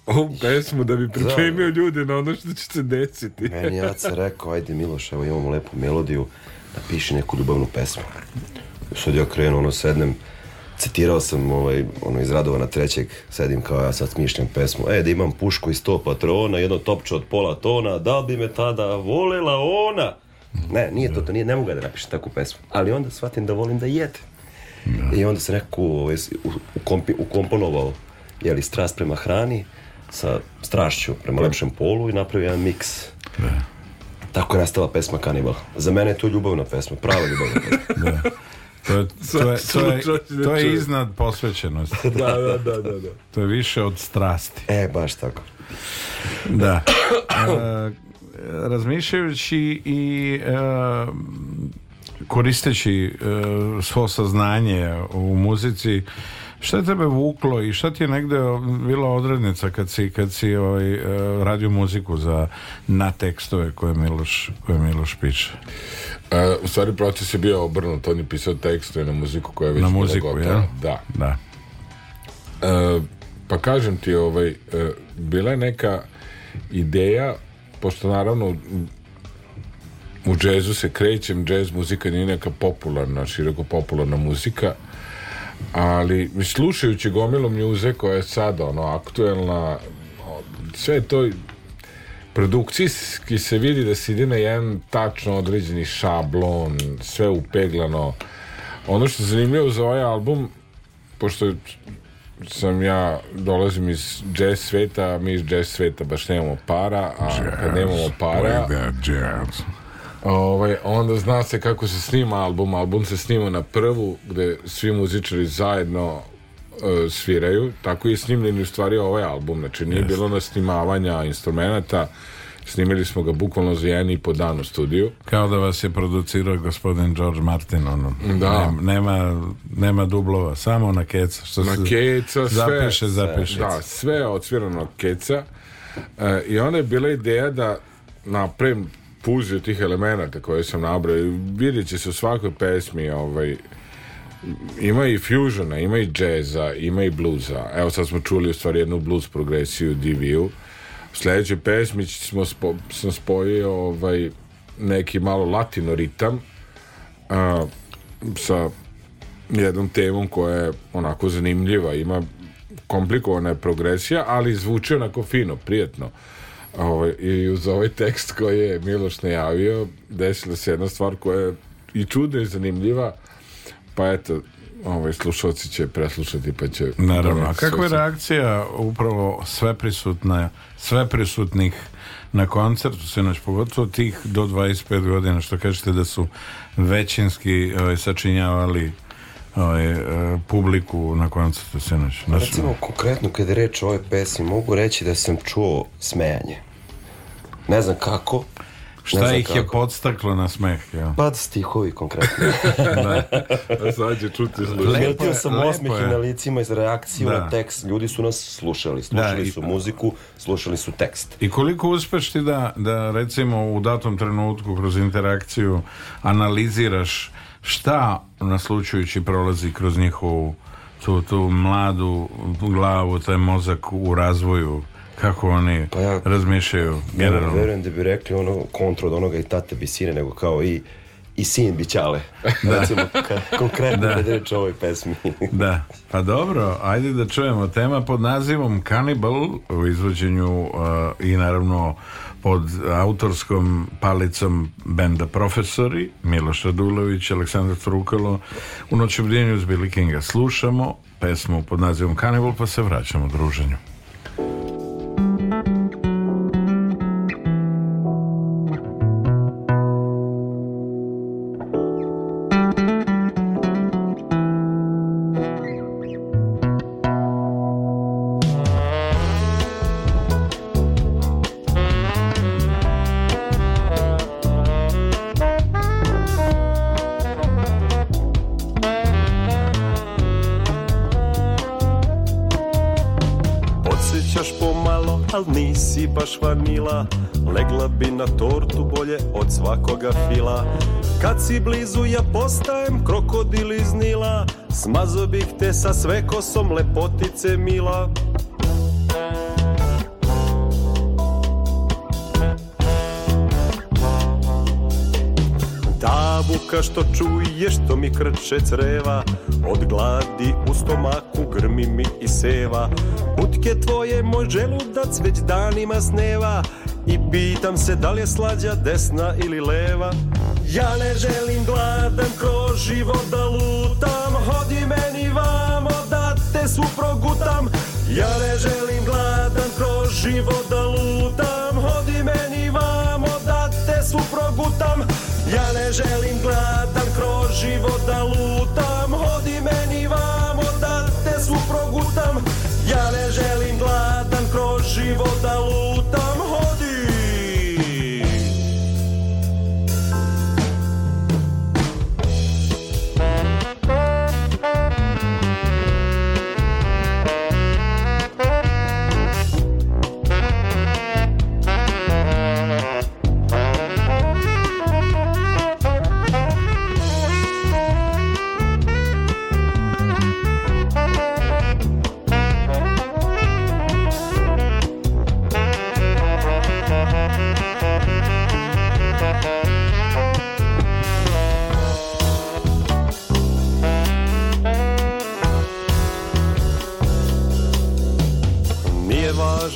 ovu pesmu da bi pripremio da. ljude na ono što će se desiti. Meni ja sam rekao, ajde Miloš, evo imamo lepu melodiju, napiši neku ljubavnu pesmu. Sad ja krenu, ono, sednem, citirao sam ovaj, ono, iz Radovana trećeg, sedim kao ja sad smišljam pesmu, e da imam pušku i sto patrona, jedno topče od pola tona, da bi me tada volela ona. Ne, nije to, to nije, ne mogu da napišem takvu pesmu, ali onda shvatim da volim da jedem. Da. I onda sam nekako ovaj, ukompi, ukomponovao jeli, strast prema hrani sa strašću prema lepšem polu i napravio jedan miks. Da. Tako je nastala pesma Kanibal. Za mene je to ljubavna pesma, prava ljubavna pesma. Da. To je, to je, to je, da to je iznad posvećenosti. da, da, da, da, da. To je više od strasti. E, baš tako. Da. E, razmišljajući i e, koristeći e, svo saznanje u muzici Šta je tebe vuklo i šta ti je negde bila odrednica kad si, kad si ovaj, e, radio muziku za, na tekstove koje Miloš, koje Miloš piše? A, e, u stvari proces je bio obrnut, on je pisao tekstove na muziku koja je već na muziku, ja? Da. da. A, e, pa kažem ti, ovaj, bila je neka ideja, pošto naravno u džezu se krećem, džez muzika nije neka popularna, široko popularna muzika, ali slušajući gomilu mjuze koja je sad ono aktuelna sve to produkcijski se vidi da se ide na jedan tačno određeni šablon sve upeglano ono što je zanimljivo za ovaj album pošto sam ja dolazim iz jazz sveta, mi iz jazz sveta baš nemamo para, a jazz, kad nemamo para jazz. Ovaj, onda zna se kako se snima album. Album se snima na prvu, gde svi muzičari zajedno e, sviraju. Tako je snimljen u stvari ovaj album. Znači nije yes. bilo na snimavanja instrumenta. Snimili smo ga bukvalno za jedan i po dan u studiju. Kao da vas je producirao gospodin George Martin. Ono. Da. nema, nema dublova, samo na keca. Što na se keca, zapiše, sve. Zapiše, Da, sve je odsvirano keca. E, I onda je bila ideja da napravim fuziju tih elemenata koje sam nabrao i vidjet će se u svakoj pesmi ovaj, ima i fusiona, ima i džeza, ima i bluza. Evo sad smo čuli u stvari jednu blues progresiju DV-u. sledećoj pesmi smo spo, sam spojio ovaj, neki malo latino ritam a, sa jednom temom koja je onako zanimljiva. Ima komplikovana je progresija, ali zvuči onako fino, prijetno. Ovo, ovaj, I uz ovaj tekst koji je Miloš najavio, desila se jedna stvar koja je i čudna i zanimljiva, pa eto, ovaj, slušalci će preslušati pa će... Naravno, a kakva je reakcija upravo sveprisutna, sveprisutnih na koncertu sinoć, pogotovo tih do 25 godina, što kažete da su većinski ovaj, sačinjavali ovaj, eh, publiku na koncertu sinoć. Recimo, konkretno, kada je reč o ovoj pesmi, mogu reći da sam čuo smejanje. Ne znam kako. Šta znam ih kako. je podstaklo na smeh? Ja. Pa da stihovi konkretno. da, da sad će čuti Primetio sam osmeh na licima iz reakciju da. na tekst. Ljudi su nas slušali. Da, slušali da, su i... Pa- muziku, slušali su tekst. I koliko uspeš ti da, da recimo u datom trenutku kroz interakciju analiziraš šta naslučujući prolazi kroz njihovu tu, tu mladu glavu, taj mozak u razvoju kako oni pa ja, razmišljaju generalno. Ja verujem da bi rekli ono kontra od onoga i tate bi sine, nego kao i i sin bićale. Da. Recimo, konkretno da. reč o ovoj pesmi. da. Pa dobro, ajde da čujemo tema pod nazivom Cannibal u izvođenju uh, i naravno pod autorskom palicom benda Profesori, Miloš Dulović, Aleksandar Trukalo, u noću bdjenju uz Billy Kinga. Slušamo pesmu pod nazivom Cannibal pa se vraćamo druženju. profila Kad si blizu ja postajem krokodil iz Nila Smazo bih te sa sve kosom lepotice mila zvuka što čuješ što mi krče creva Od gladi u stomaku grmi mi i seva Butke tvoje moj želudac već danima sneva I pitam se da li je slađa desna ili leva Ja ne želim gladan kroz život da lutam Hodi meni vamo da te svu progutam Ja ne želim gladan kroz život da lutam Hodi meni vamo da te svu progutam želim gladan kroz život da lutam Hodi meni vamo da te svu progutam Ja ne želim gladan kroz život da lutam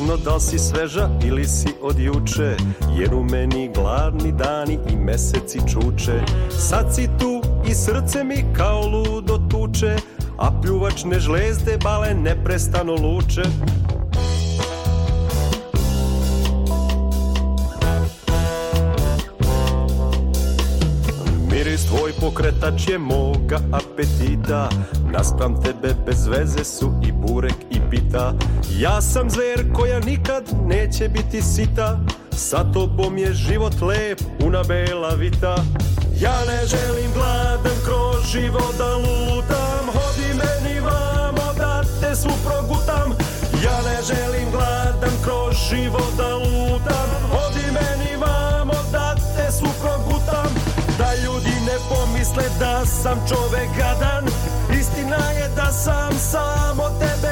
važno da si sveža ili si od juče Jer u meni gladni dani i meseci čuče Sad si tu i srce mi kao ludo tuče A pljuvačne žlezde bale neprestano luče pokretač je moga apetita Naspram tebe bez veze su i burek i pita Ja sam zver koja nikad neće biti sita Sa tobom je život lep, una bela vita Ja ne želim gladan kroz život da lutam Hodi meni vamo da te svu progutam Ja ne želim gladam kroz život da lutam misle da sam čovek gadan Istina je da sam samo tebe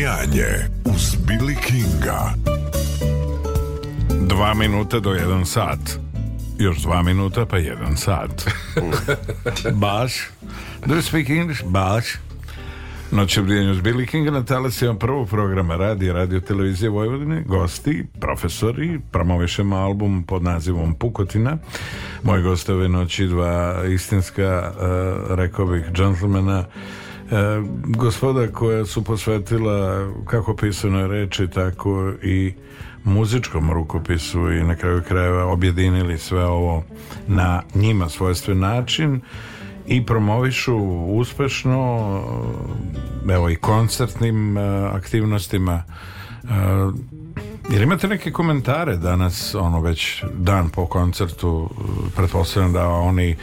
Sijanje uz Billy Kinga. Dva minuta do jedan sat. Još dva minuta pa jedan sat. Baš. Do you speak English? Baš. Noć obdijenju s Billy Kinga na talasima prvog programa radi Radio Televizije Vojvodine, gosti, profesori, promovišemo album pod nazivom Pukotina. Moji gosti ove noći dva istinska, uh, rekao bih, džentlmena, E, gospoda koja su posvetila kako pisanoj reči, tako i muzičkom rukopisu i na kraju krajeva objedinili sve ovo na njima svojstven način i promovišu uspešno e, evo i koncertnim e, aktivnostima jer imate neke komentare danas ono već dan po koncertu pretpostavljam da oni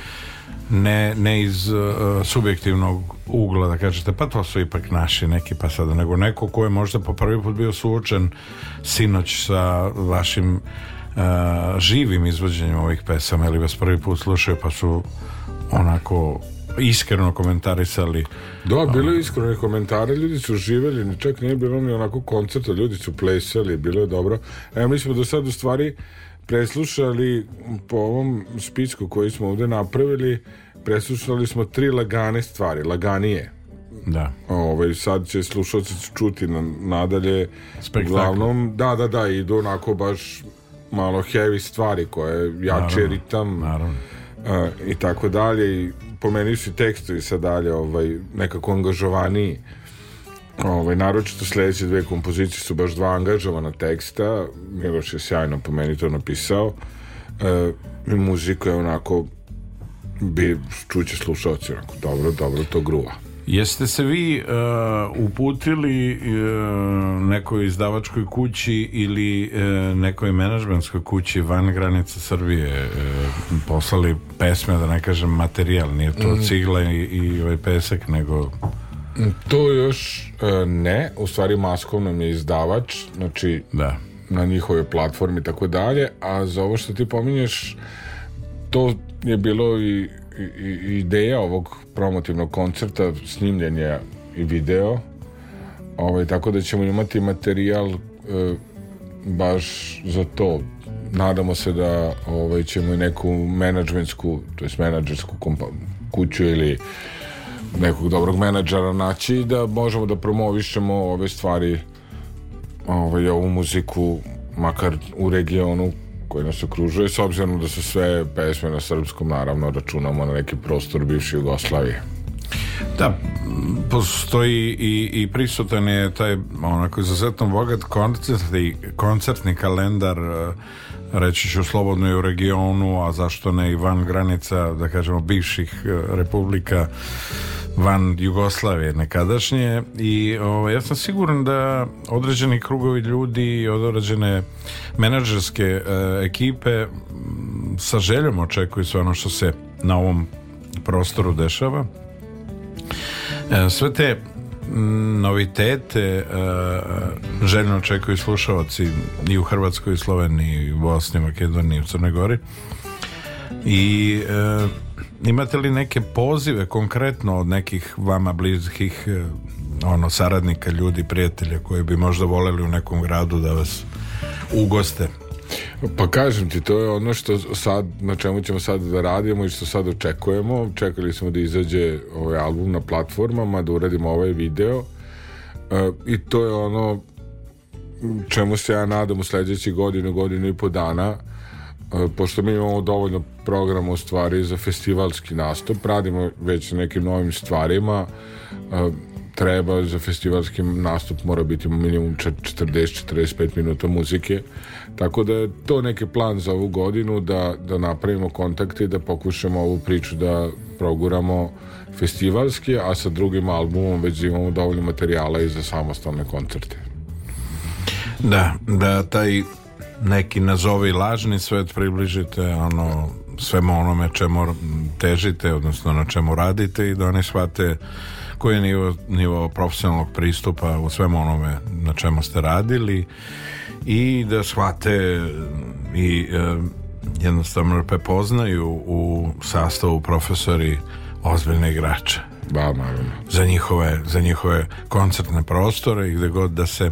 ne, ne iz uh, subjektivnog ugla da kažete pa to su ipak naši neki pa sada nego neko ko je možda po prvi put bio suočen sinoć sa vašim uh, živim izvođenjem ovih pesama ili vas prvi put slušaju pa su onako iskreno komentarisali da, bilo je iskreno komentari ljudi su živjeli, čak nije bilo ni onako koncerta ljudi su plesali, bilo je dobro e, mi smo do sad u stvari preslušali po ovom spičku koji smo ovde napravili, preslušali smo tri lagane stvari, laganije. Da. Ovaj, sad će slušalci čuti na, nadalje. Spektakl. Uglavnom, da, da, da, idu onako baš malo heavy stvari koje ja čeritam. naravno. A, i tako dalje i po meni su tekstovi sad dalje ovaj, nekako angažovaniji Ovaj, naročito sledeće dve kompozicije su baš dva angažovana teksta. Miloš je sjajno po meni to napisao. E, muzika je onako bi čuće slušalci onako dobro, dobro to gruva. Jeste se vi uh, uputili uh, nekoj izdavačkoj kući ili uh, nekoj menadžmentskoj kući van granica Srbije poslali pesme, da ne kažem materijal, nije to mhm. cigla i, i ovaj pesak, nego To još e, ne, u stvari Maskov je izdavač, znači da. na njihovoj platformi i tako dalje, a za ovo što ti pominješ, to je bilo i, i ideja ovog promotivnog koncerta, snimljen i video, ovaj, tako da ćemo imati materijal e, baš za to. Nadamo se da ovaj, ćemo i neku menadžmentsku, to jest menadžersku kuću ili nekog dobrog menadžera naći da možemo da promovišemo ove stvari ovaj, ovu muziku makar u regionu koji nas okružuje s obzirom da su sve pesme na srpskom naravno računamo na neki prostor bivše Jugoslavije da, postoji i, i prisutan je taj onako izuzetno bogat koncertni, koncertni kalendar uh, reći ću slobodno i u regionu, a zašto ne i van granica, da kažemo, bivših e, republika van Jugoslavije nekadašnje i o, ovaj, ja sam siguran da određeni krugovi ljudi i određene menadžerske e, ekipe sa željom očekuju sve ono što se na ovom prostoru dešava. E, sve te novitete uh, željno očekuju slušalci i u Hrvatskoj, i Sloveniji, i u Bosni, Makedoniji, i Crnoj Gori. I uh, imate li neke pozive konkretno od nekih vama blizkih uh, ono saradnika, ljudi, prijatelja koji bi možda voleli u nekom gradu da vas ugoste? Pa kažem ti, to je ono što sad, na čemu ćemo sad da radimo i što sad očekujemo. Čekali smo da izađe ovaj album na platformama, da uradimo ovaj video e, i to je ono čemu se ja nadam u sljedeći godinu, godinu i po dana e, pošto mi imamo dovoljno programa u stvari za festivalski nastup radimo već na nekim novim stvarima e, treba za festivalski nastup mora biti minimum 40-45 minuta muzike Tako da je to neki plan za ovu godinu da, da napravimo kontakte i da pokušamo ovu priču da proguramo festivalski, a sa drugim albumom već imamo dovoljno materijala i za samostalne koncerte. Da, da taj neki nazovi lažni svet približite ono, svemu onome čemu težite, odnosno na čemu radite i da oni shvate koji je nivo, nivo profesionalnog pristupa u svemu onome na čemu ste radili i da shvate i e, jednostavno da prepoznaju u sastavu profesori ozbiljne igrače. Da, naravno. Za njihove, za njihove koncertne prostore i gde god da se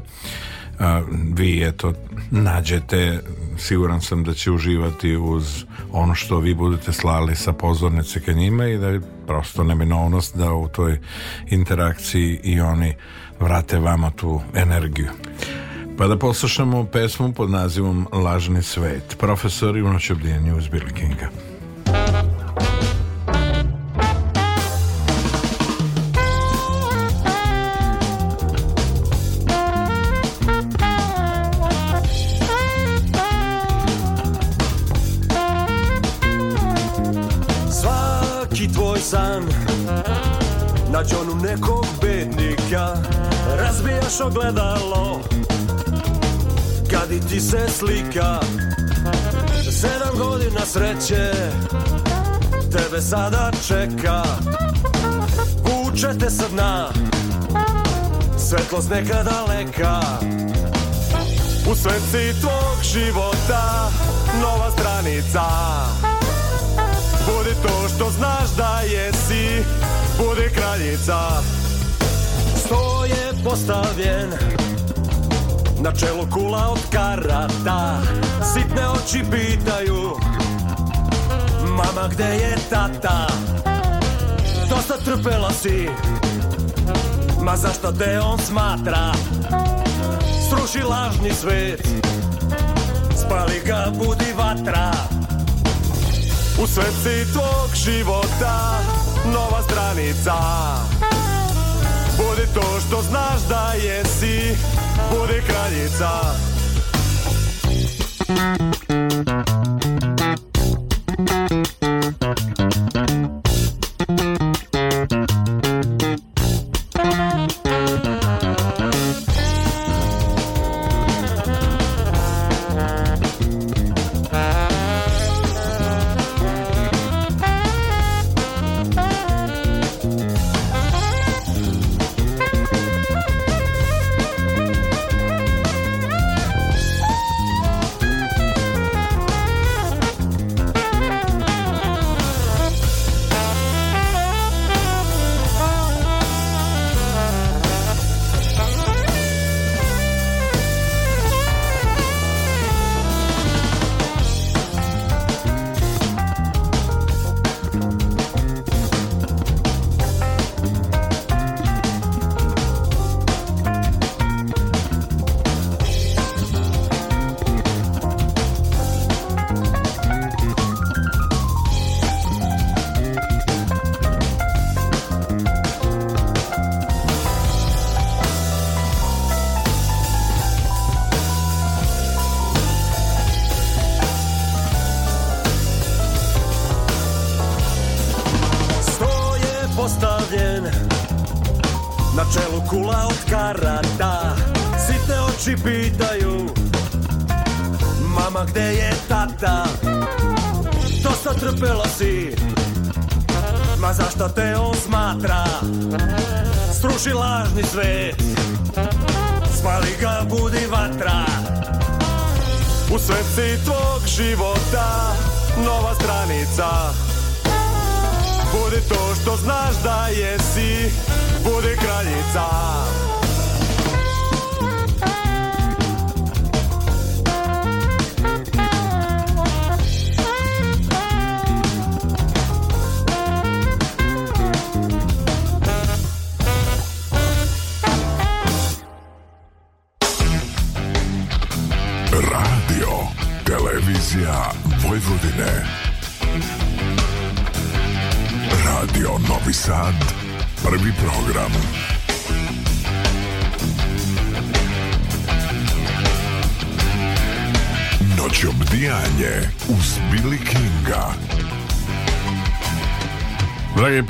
a, e, vi eto nađete siguran sam da će uživati uz ono što vi budete slali sa pozornice ka njima i da je prosto neminovnost da u toj interakciji i oni vrate vama tu energiju. Pa da poslušamo pesmu pod nazivom Lažni svet, profesor Juno Čebdijeni uz Billy Kinga. Svaki tvoj san Nađe on nekog bednika Razbijaš ogledalo Radi ti se slika Sedam godina sreće Tebe sada čeka Vuče te sa dna Svetlost neka daleka U svetci tvog života Nova stranica Budi to što znaš da jesi Budi kraljica Sto je postavljen Na čelu kula od karata Sitne oči pitaju Mama gde je tata Dosta trpela si Ma zašto te on smatra Sruši lažni svet Spali ga budi vatra U sveci tvog života Nova stranica Budi to što znaš da jesi Budi kraljica Thank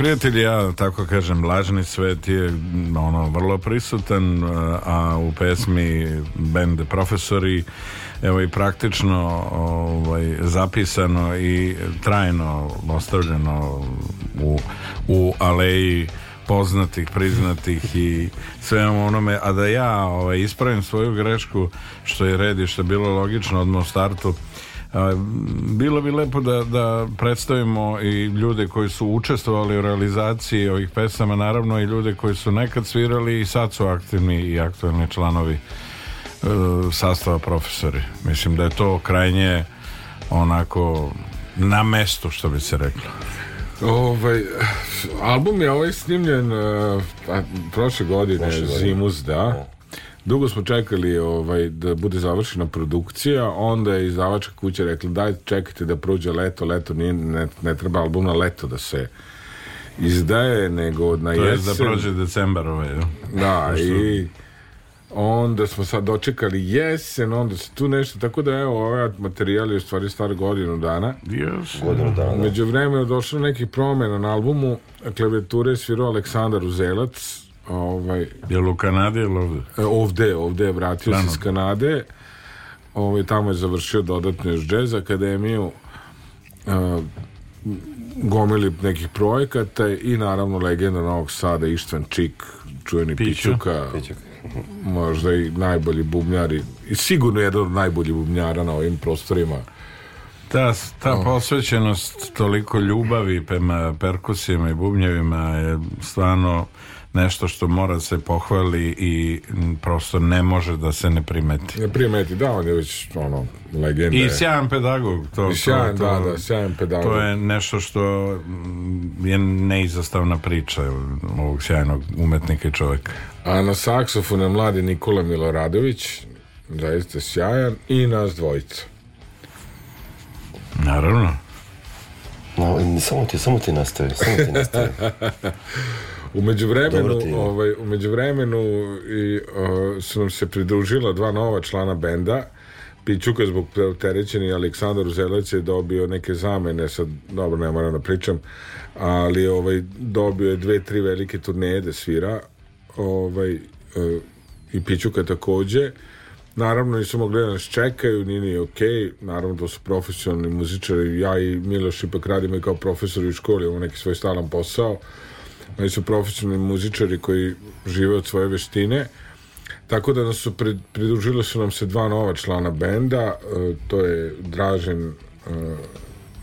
prijatelj, ja tako kažem, lažni svet je ono vrlo prisutan, a u pesmi bend profesori evo i praktično ovaj, zapisano i trajno ostavljeno u, u aleji poznatih, priznatih i sve onome, a da ja ovaj, ispravim svoju grešku što je redi, što je bilo logično odmah u startu Bilo bi lepo da, da predstavimo i ljude koji su učestvovali u realizaciji ovih pesama, naravno i ljude koji su nekad svirali i sad su aktivni i aktualni članovi e, sastava profesori. Mislim da je to krajnje onako na mestu što bi se reklo. Ovaj, album je ovaj snimljen uh, prošle godine, Zimus, da. da. Dugo smo čekali ovaj, da bude završena produkcija, onda je izdavačka kuća rekla daj čekajte da prođe leto, leto nije, ne, ne treba album na leto da se izdaje, nego na to da jesen. Je da prođe decembar ovaj. Da, i onda smo sad dočekali jesen, onda se tu nešto, tako da evo, ovaj materijal je u stvari star godinu dana. Yes. Godinu dana. Među vremenu došlo nekih promjena na albumu, klavijature je svirao Aleksandar Uzelac, Ovaj, je li u Kanadi ili ovde? E, ovde, ovde je vratio Strano. se iz Kanade. Ovaj, tamo je završio dodatno još džez akademiju. A, e, gomili nekih projekata i naravno legenda Novog Sada Ištvan Čik, čujeni Piću. Pićuka, možda i najbolji bubnjari i sigurno jedan od najboljih bubnjara na ovim prostorima ta, ta posvećenost toliko ljubavi prema perkusijama i bubnjevima je stvarno nešto što mora da se pohvali i prosto ne može da se ne primeti. Ne primeti, da, on je već ono, legenda. I sjajan pedagog. To, I sjajan, to, to, da, da, sjajan pedagog. To je nešto što mm, je neizostavna priča ovog sjajnog umetnika i čoveka. A na saksofonu je mladi Nikola Miloradović, zaista sjajan, i nas dvojica. Naravno. No, samo ti, samo ti nastavi, samo ti nastavi. Umeđu vremenu, ovaj, umeđu vremenu i, o, su nam se pridružila dva nova člana benda. Pićuka zbog preoterećeni Aleksandar Uzelac je dobio neke zamene, sad dobro ne moram da pričam, ali ovaj, dobio je dve, tri velike turneje da svira ovaj, e, i Pićuka takođe. Naravno nisu mogli da nas čekaju, nije ni ok, naravno to su profesionalni muzičari, ja i Miloš ipak radimo i kao profesor u školi, imamo neki svoj stalan posao, Oni su profesionalni muzičari koji žive od svoje veštine. Tako da nas su pred, pridružilo su nam se dva nova člana benda, uh, to je Dražen uh,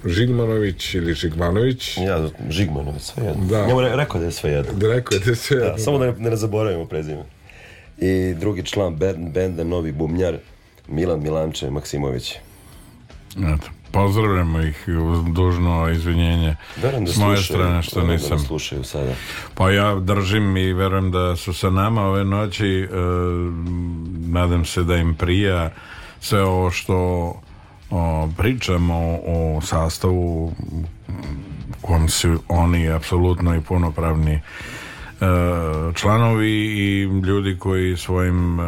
Žigmanović ili Žigmanović. Ja, Žigmanović, sve jedno. Da. Njemu re, rekao da je sve jedno. Da, rekao da je sve da, jedno. Da, samo da ne, ne zaboravimo prezime. I drugi član benda, novi bubnjar, Milan Milanče Maksimović. Eto. Pozdravljamo ih dužno izvinjenje verujem da s moje slušaju, strane što da nisam. Da slušaju sada. Pa ja držim i verujem da su sa nama ove noći. Uh, nadam se da im prija sve ovo što o, pričamo o sastavu u kom su oni apsolutno i punopravni e, članovi i ljudi koji svojim e,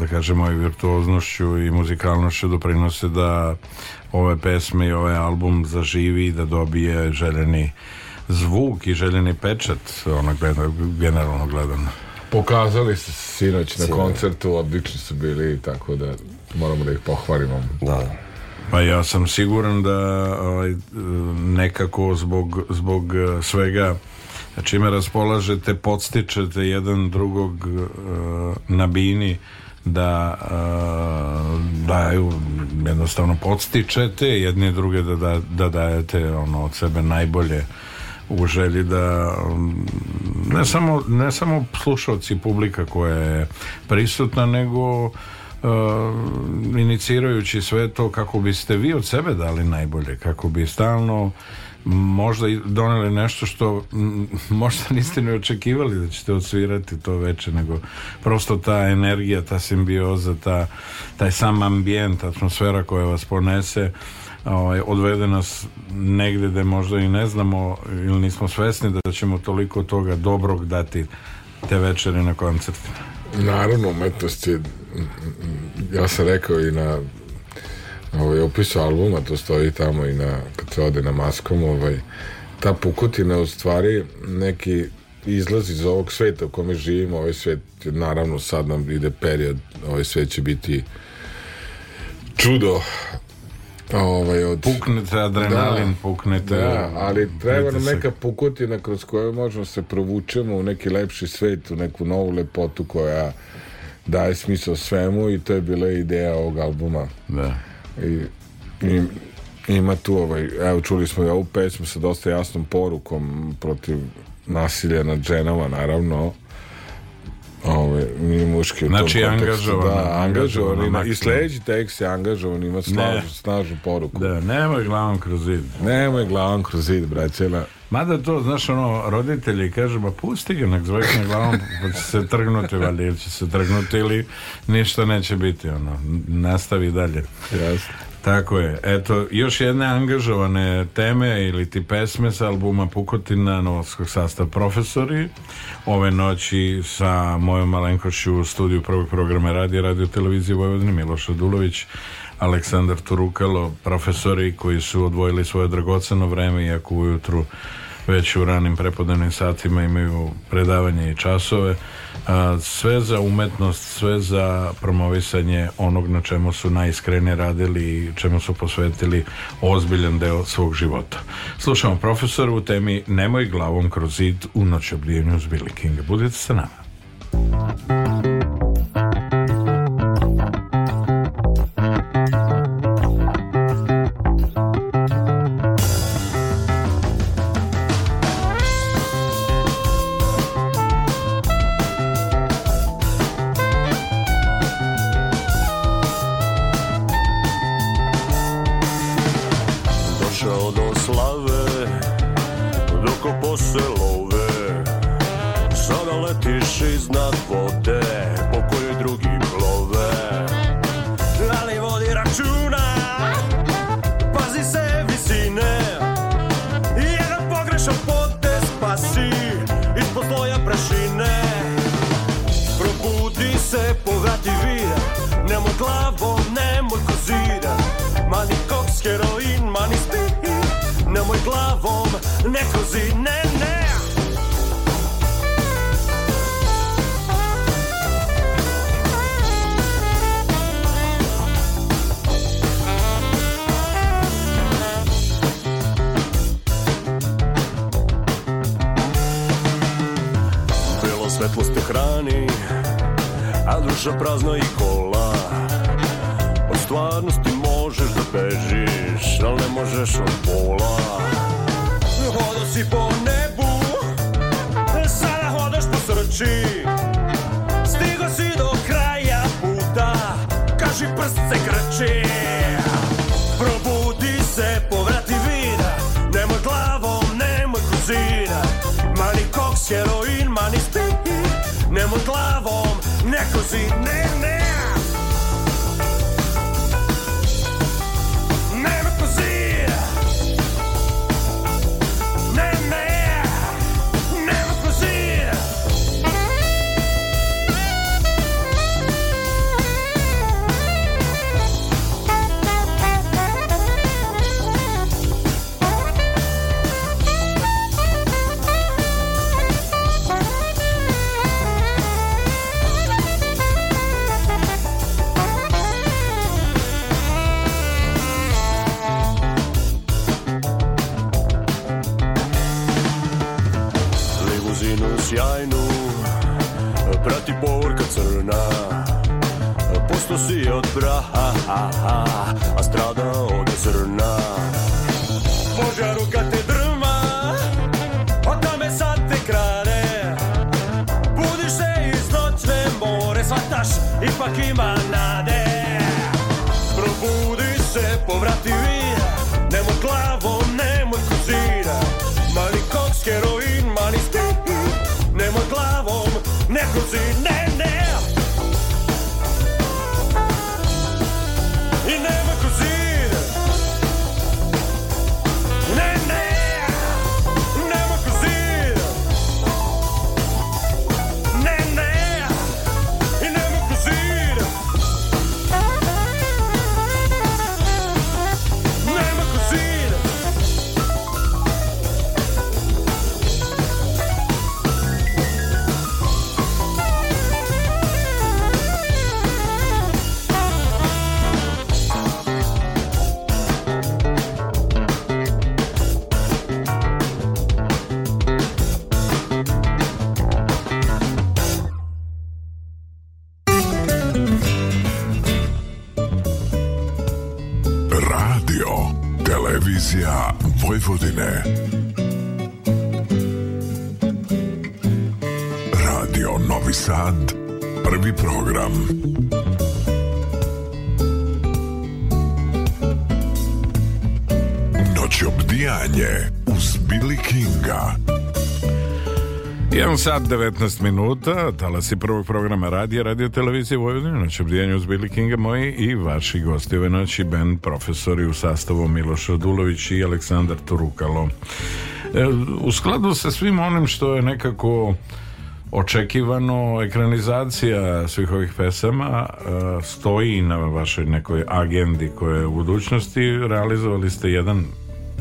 da kažemo i virtuoznošću i muzikalnošću doprinose da ove pesme i ovaj album zaživi i da dobije željeni zvuk i željeni pečat ono gledano, generalno gledano pokazali se sinoć na koncertu odlični su bili tako da moramo da ih pohvalimo da pa ja sam siguran da ovaj, nekako zbog, zbog eh, svega čime raspolažete podstičete jedan drugog uh, na bini da uh, eh, daju jednostavno podstičete jedne i druge da, da, da dajete ono od sebe najbolje u želji da mm, ne samo, ne samo slušalci publika koja je prisutna nego uh, inicirajući sve to kako biste vi od sebe dali najbolje kako bi stalno možda doneli nešto što možda niste ne očekivali da ćete odsvirati to veče nego prosto ta energija ta simbioza, ta, taj sam ambijent, atmosfera koja vas ponese ovaj, odvede nas negde gde možda i ne znamo ili nismo svesni da ćemo toliko toga dobrog dati te večeri na koncertu. Naravno, umetnost je, ja sam rekao i na ovaj, opis albuma, to stoji tamo i na, kad se ode na maskom, ovaj, ta pukotina u stvari neki izlaz iz ovog sveta u kome živimo, ovaj svet, naravno sad nam ide period, ovaj svet će biti čudo ovaj, od... Puknete adrenalin, da, puknete... Da, ali treba nam neka pukotina kroz koju možemo se provučemo u neki lepši svet, u neku novu lepotu koja daje smisao svemu i to je bila ideja ovog albuma. Da i, i ima tu ovaj, evo čuli smo i ovu pesmu sa dosta jasnom porukom protiv nasilja nad ženama naravno Ove, ovaj, mi muški znači, u tom znači, Da, angažovan. I sledeći tekst je angažovan, ima snažnu, snažnu poruku. Da, nemoj glavom kroz zid. Nemoj glavom kroz zid, braćela. Mada to, znaš, ono, roditelji kažu, pa pusti ga, nek zvek na glavom, pa će se trgnuti, valjda, ili će se trgnuti, ili ništa neće biti, ono, nastavi dalje. Jasno. Tako je. Eto, još jedne angažovane teme ili ti pesme sa albuma Pukotina Novoskog sastav profesori. Ove noći sa mojom malenkošću u studiju prvog programa Radi, radio televizije Vojvodine Miloš Radulović Aleksandar Turukalo, profesori koji su odvojili svoje dragoceno vreme iako ujutru već u ranim prepodnevnim satima imaju predavanje i časove sve za umetnost sve za promovisanje onog na čemu su najiskrenije radili i čemu su posvetili ozbiljan deo svog života slušamo profesora u temi Nemoj glavom kroz zid u noćobljenju uz Billy Kinga budite sa nama così, né, né. 個人で sat 19 minuta, talasi prvog programa radija, radio televizije Vojvodine, noć obdijanju uz Billy Kinga, moji i vaši gosti ove noći, ben profesori u sastavu Miloš Odulović i Aleksandar Turukalo. E, u skladu sa svim onim što je nekako očekivano ekranizacija svih ovih pesama e, stoji na vašoj nekoj agendi koje u budućnosti realizovali ste jedan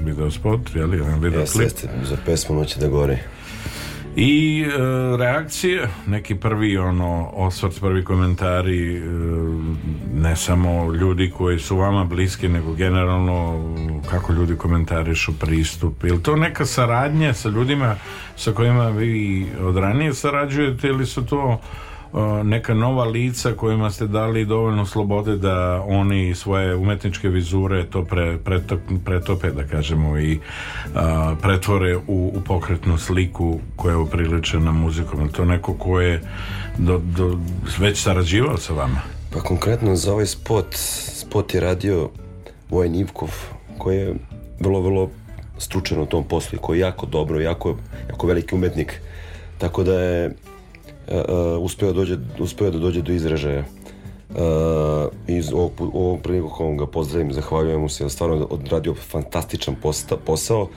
video spot, jel, jedan video klip. Jeste, za pesmu Noće da gore i e, reakcije neki prvi ono osvrt prvi komentari e, ne samo ljudi koji su vama bliski nego generalno kako ljudi komentarišu pristup ili to neka saradnja sa ljudima sa kojima vi odranije sarađujete ili su to E, neka nova lica kojima ste dali dovoljno slobode da oni svoje umetničke vizure to pre, pretop, pretope da kažemo i a, e, pretvore u, u, pokretnu sliku koja je upriličena muzikom to neko ko je do, do, već sarađivao sa vama pa konkretno za ovaj spot spot je radio Vojen Ivkov koji je vrlo vrlo stručan u tom poslu koji je jako dobro jako, jako veliki umetnik tako da je uh, uspeo, dođe, uspeo da dođe do izražaja. Uh, iz ovog, ovom prilikom ga pozdravim, zahvaljujem mu se, stvarno odradio fantastičan posta, posao.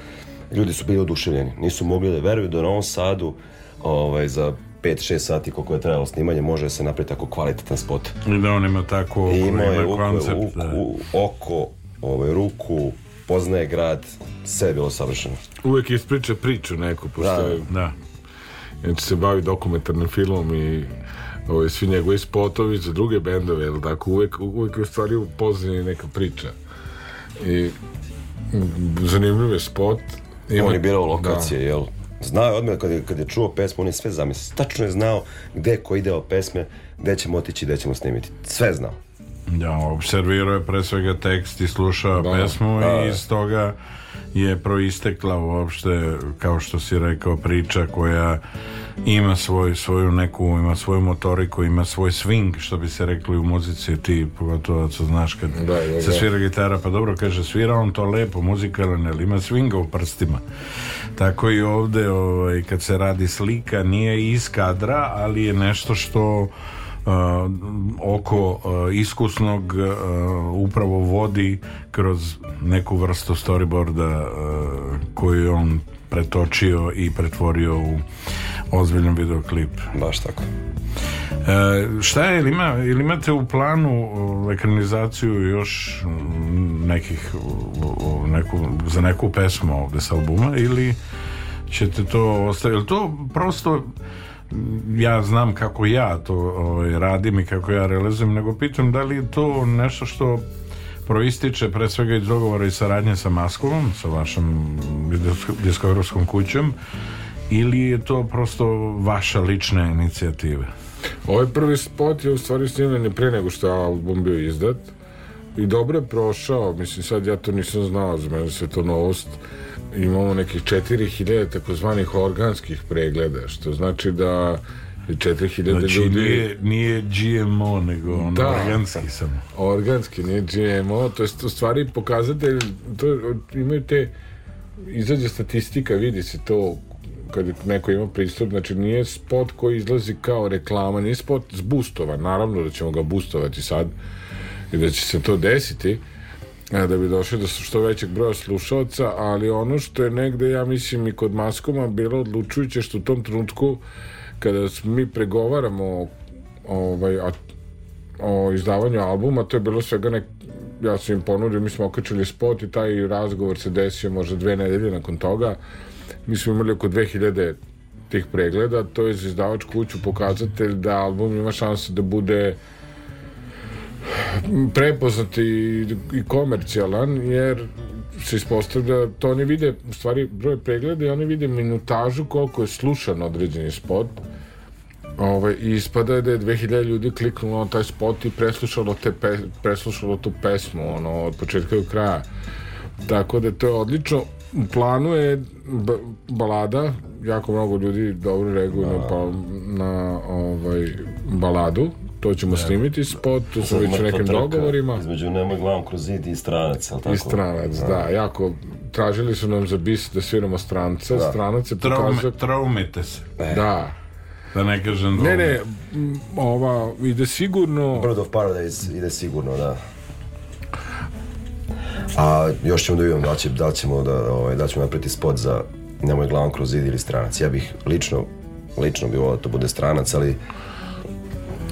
Ljudi su bili oduševljeni, nisu mogli da veruju da na ovom sadu ovaj, za 5-6 sati koliko je trajalo snimanje može da se napravi tako kvalitetan spot. I da on ima tako I ima je oko, koncept, u, da. oko ovaj, ruku, poznaje grad, sve je bilo savršeno. Uvek ispriča priču neku, pošto da. Je, da inače se bavi dokumentarnim filmom i ovaj, svi njegovi spotovi za druge bendove, jel tako, uvek, uvek je u stvari u pozadini neka priča. I zanimljiv je spot. Ima... On je birao da. lokacije, da. jel? Znao je odmah kad je, kad je čuo pesmu, on je sve zamislio. Tačno je znao gde je koji deo pesme, gde ćemo otići, gde ćemo snimiti. Sve znao. Da, observirao je pre svega tekst i slušao da, pesmu da, i da, da. iz toga je proistekla uopšte kao što si rekao priča koja ima svoj, svoju neku ima svoju motoriku, ima svoj swing što bi se rekli u muzici ti pogotovo co znaš kad da, da, da. se svira gitara pa dobro kaže svira on to lepo muzikalan ali ima swinga u prstima tako i ovde ovaj, kad se radi slika nije iz kadra ali je nešto što oko iskusnog upravo vodi kroz neku vrstu storyboarda koju on pretočio i pretvorio u ozbiljan videoklip. Baš tako. E, šta je, ili, ima, ili imate u planu ekranizaciju još nekih neku, za neku pesmu ovde sa albuma ili ćete to ostaviti, to prosto ja znam kako ja to ovaj, radim i kako ja realizujem, nego pitam da li je to nešto što proističe pre svega iz dogovora i saradnje sa Maskovom, sa vašom diskografskom kućom, ili je to prosto vaša lična inicijativa? Ovaj prvi spot je u stvari snimljen i pre nego što je album bio izdat i dobro je prošao, mislim sad ja to nisam znao, za mene se to novost, imamo nekih 4000 takozvanih organskih pregleda, što znači da 4000 znači, ljudi... Nije, nije GMO, nego on da, organski samo. Organski, nije GMO, to je u stvari pokazatelj, to, imaju te, izađe statistika, vidi se to kad neko ima pristup, znači nije spot koji izlazi kao reklama, nije spot zbustovan, naravno da ćemo ga bustovati sad i da će se to desiti, E, da bi došli do što većeg broja slušalca, ali ono što je negde, ja mislim, i kod Maskoma bilo odlučujuće što u tom trenutku kada mi pregovaramo ovaj, a, o izdavanju albuma, to je bilo svega nek, ja sam im ponudio, mi smo okačili spot i taj razgovor se desio možda dve nedelje nakon toga. Mi smo imali oko 2000 tih pregleda, to je za izdavačku kuću pokazatelj da album ima šanse da bude prepoznat i, i komercijalan, jer se ispostavlja, da to oni vide u stvari broj pregleda i oni vide minutažu koliko je slušan određeni spot Ove, ovaj, i ispada je da je 2000 ljudi kliknulo na taj spot i preslušalo, te pe, preslušalo tu pesmu ono, od početka do kraja tako da to je odlično u planu je balada jako mnogo ljudi dobro reaguju na, da. pa, na ovaj, baladu to ćemo snimiti spot, to smo već u nekim dogovorima. Između nema glavom kroz zid i stranac, ali tako? I stranac, da, da jako. Tražili su nam za bis da sviramo stranca, da. stranac je pokazao... Traume, se. E. Da. Da ne kažem... Ne, ne, ova ide sigurno... Bird of Paradise ide sigurno, da. A još ćemo da vidimo da, će, da ćemo da, ovaj, da ćemo napraviti spot za nemoj glavom kroz zid ili stranac. Ja bih lično, lično bi volao da to bude stranac, ali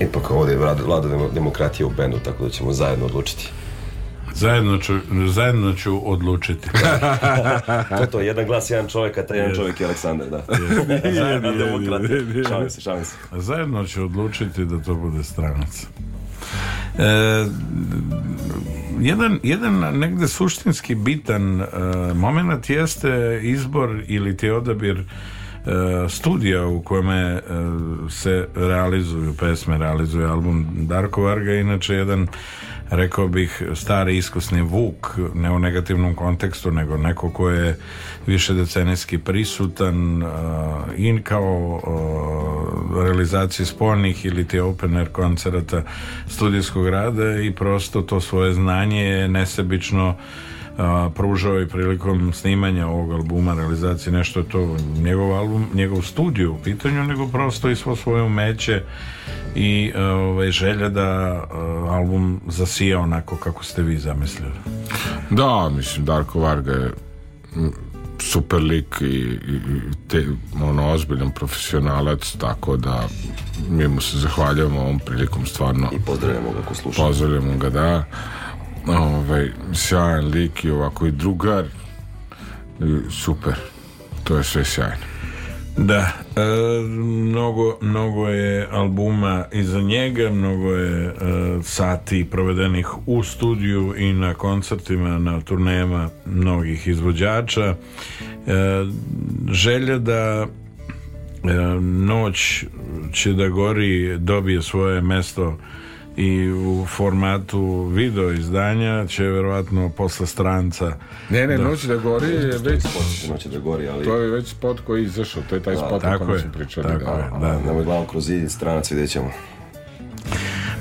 ipak ovde vlada demokratija u bendu, tako da ćemo zajedno odlučiti. Zajedno ću, zajedno ću odlučiti. to to, jedan glas, jedan čovjek, a taj jedan čovjek je Aleksandar, da. zajedno demokratija. Šalim se, šalim se. Zajedno ću odlučiti da to bude stranac. E, jedan, jedan negde suštinski bitan e, moment jeste izbor ili ti odabir Eh, studija u kome eh, se realizuju pesme, realizuje album Darko Varga, inače jedan rekao bih stari iskusni vuk ne u negativnom kontekstu nego neko ko je više decenijski prisutan eh, in kao realizaciji spolnih ili ti opener koncerata studijskog rada i prosto to svoje znanje je nesebično pružao je prilikom snimanja ovog albuma, realizacije nešto je to njegov album, njegov studio u pitanju, nego prosto i svo svoje umeće i ovaj, želja da album zasija onako kako ste vi zamislili. Da, mislim, Darko Varga je super lik i, i te, ono, ozbiljan profesionalac, tako da mi mu se zahvaljujemo ovom prilikom stvarno. I pozdravljamo ga ako slušamo. Pozdravljamo ga, da ovaj, sjajan lik i ovako i drugar super to je sve sjajno da e, mnogo, mnogo je albuma iza njega mnogo je e, sati provedenih u studiju i na koncertima na turnejama mnogih izvođača e, želja da e, noć će da gori dobije svoje mesto i u formatu video izdanja će verovatno posle stranca ne ne, da... noć da gori je da već spot noć da gori, ali to je već spot koji izašao to je taj da, spot o kojem smo pričali tako da, je, da, da. da. kroz zid stranac vidjet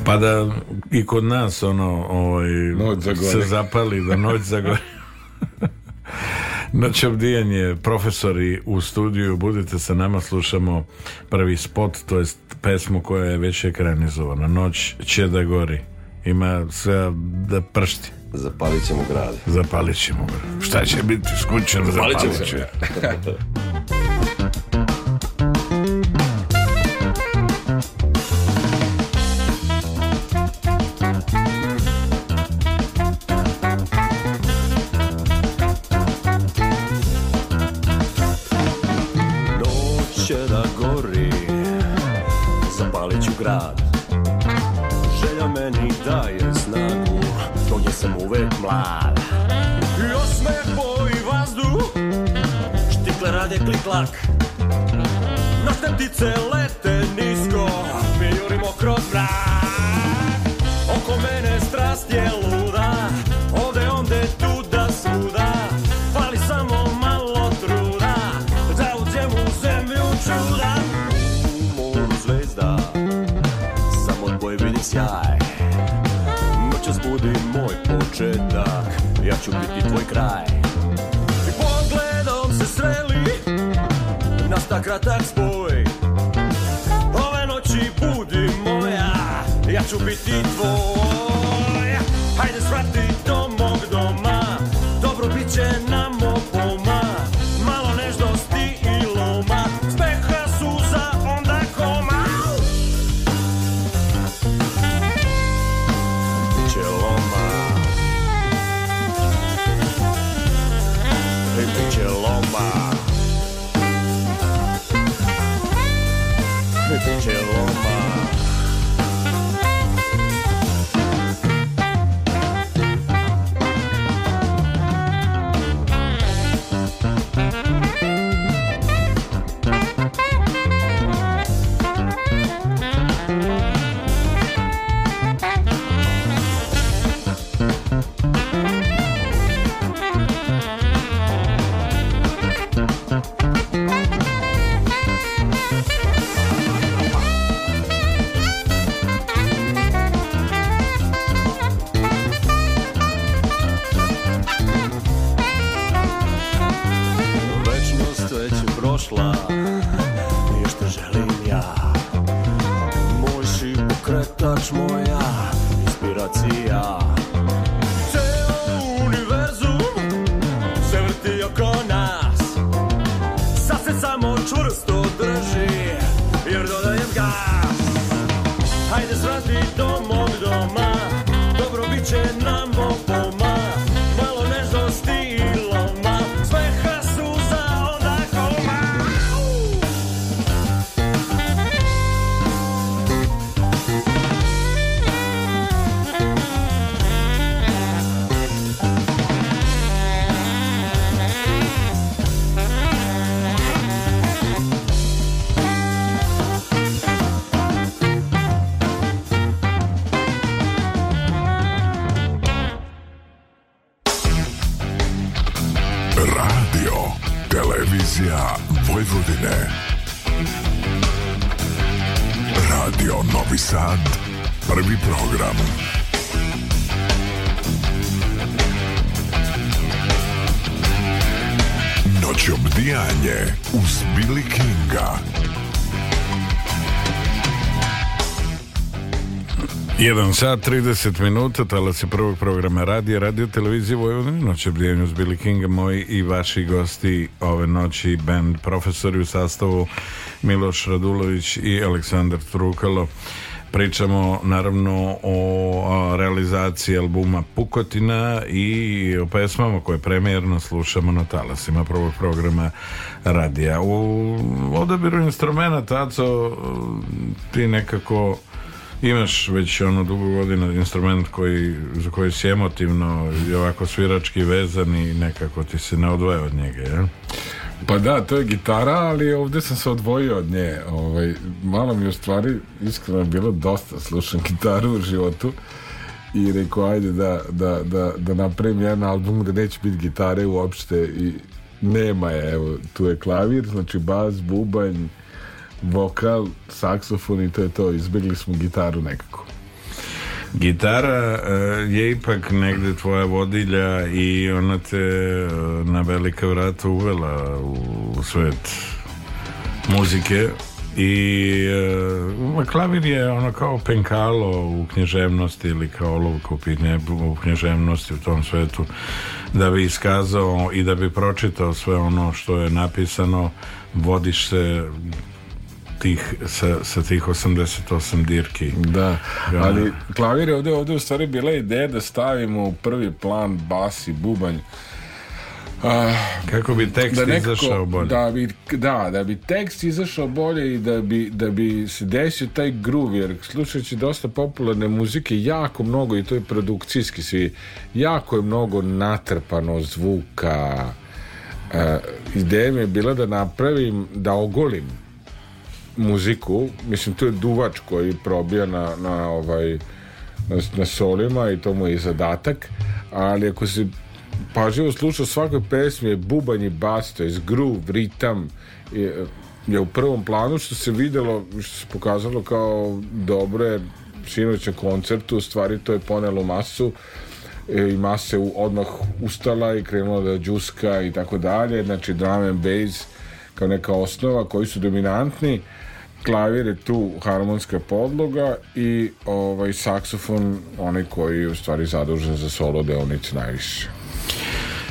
pa da i kod nas ono ovaj, noć se zapali da noć zagori Noć znači, dijan profesori u studiju, budite sa nama, slušamo prvi spot, to jest pesmu koja je već ekranizovana. Noć će da gori, ima sve da pršti. Zapalit ćemo grad. Zapalit ćemo grad. Šta će biti skućeno? Zapalit ćemo grad. grad Želja meni daje snagu nje sam uvek mlad I osmeh boj vazduh Štikle rade klik klak Noćne ptice lete nisko Mi jurimo kroz mrak i tvoj kraj I pogledom se sreli Nas ta kratak spoj Ove noći budi moja Ja ću biti tvoj 1 sat 30 minuta, talas se prvog programa radija, radio televizije Vojvodine, noće blijenju s Billy Kinga, moji i vaši gosti ove noći, band profesori u sastavu Miloš Radulović i Aleksandar Trukalo. Pričamo naravno o realizaciji albuma Pukotina i o pesmama koje premijerno slušamo na talasima prvog programa radija. U odabiru instrumenta, Taco, ti nekako imaš već ono dugo godina instrument koji, za koji si emotivno i ovako svirački vezan i nekako ti se ne odvaja od njega, je? Pa da, to je gitara, ali ovde sam se odvojio od nje. Ovaj, malo mi u stvari, iskreno, bilo dosta slušam gitaru u životu i rekao, ajde da, da, da, da napravim jedan album gdje neće biti gitare uopšte i nema je, evo, tu je klavir, znači bas, bubanj, vokal, saksofon i to je to. Izbjegli smo gitaru nekako. Gitara uh, je ipak negde tvoja vodilja i ona te uh, na velika vrata uvela u, u svet muzike i uh, klavir je ono kao penkalo u književnosti ili kao olovka u književnosti u tom svetu da bi iskazao i da bi pročitao sve ono što je napisano vodiš se tih, sa, sa tih 88 dirki. Da, ja. ali klavir je ovde, ovde u stvari bila ideja da stavimo u prvi plan bas i bubanj. A, ah, Kako bi tekst da nekako, izašao bolje. Da, bi, da, da bi tekst izašao bolje i da bi, da bi se desio taj groove, jer slušajući dosta popularne muzike, jako mnogo, i to je produkcijski svi, jako je mnogo natrpano zvuka. A, eh, ideja mi je bila da napravim, da ogolim muziku, mislim tu je duvač koji probija na, na ovaj na, na solima i to mu je i zadatak, ali ako se pažljivo slušao svakoj pesmi je bubanj i bas, to je groove, ritam je, je, u prvom planu što se videlo, što se pokazalo kao dobro je na koncertu, u stvari to je ponelo masu e, i mase u, odmah ustala i krenula da džuska i tako dalje, znači drum and bass kao neka osnova koji su dominantni klavir je tu harmonska podloga i ovaj saksofon onaj koji je u stvari zadužen za solo deonice najviše.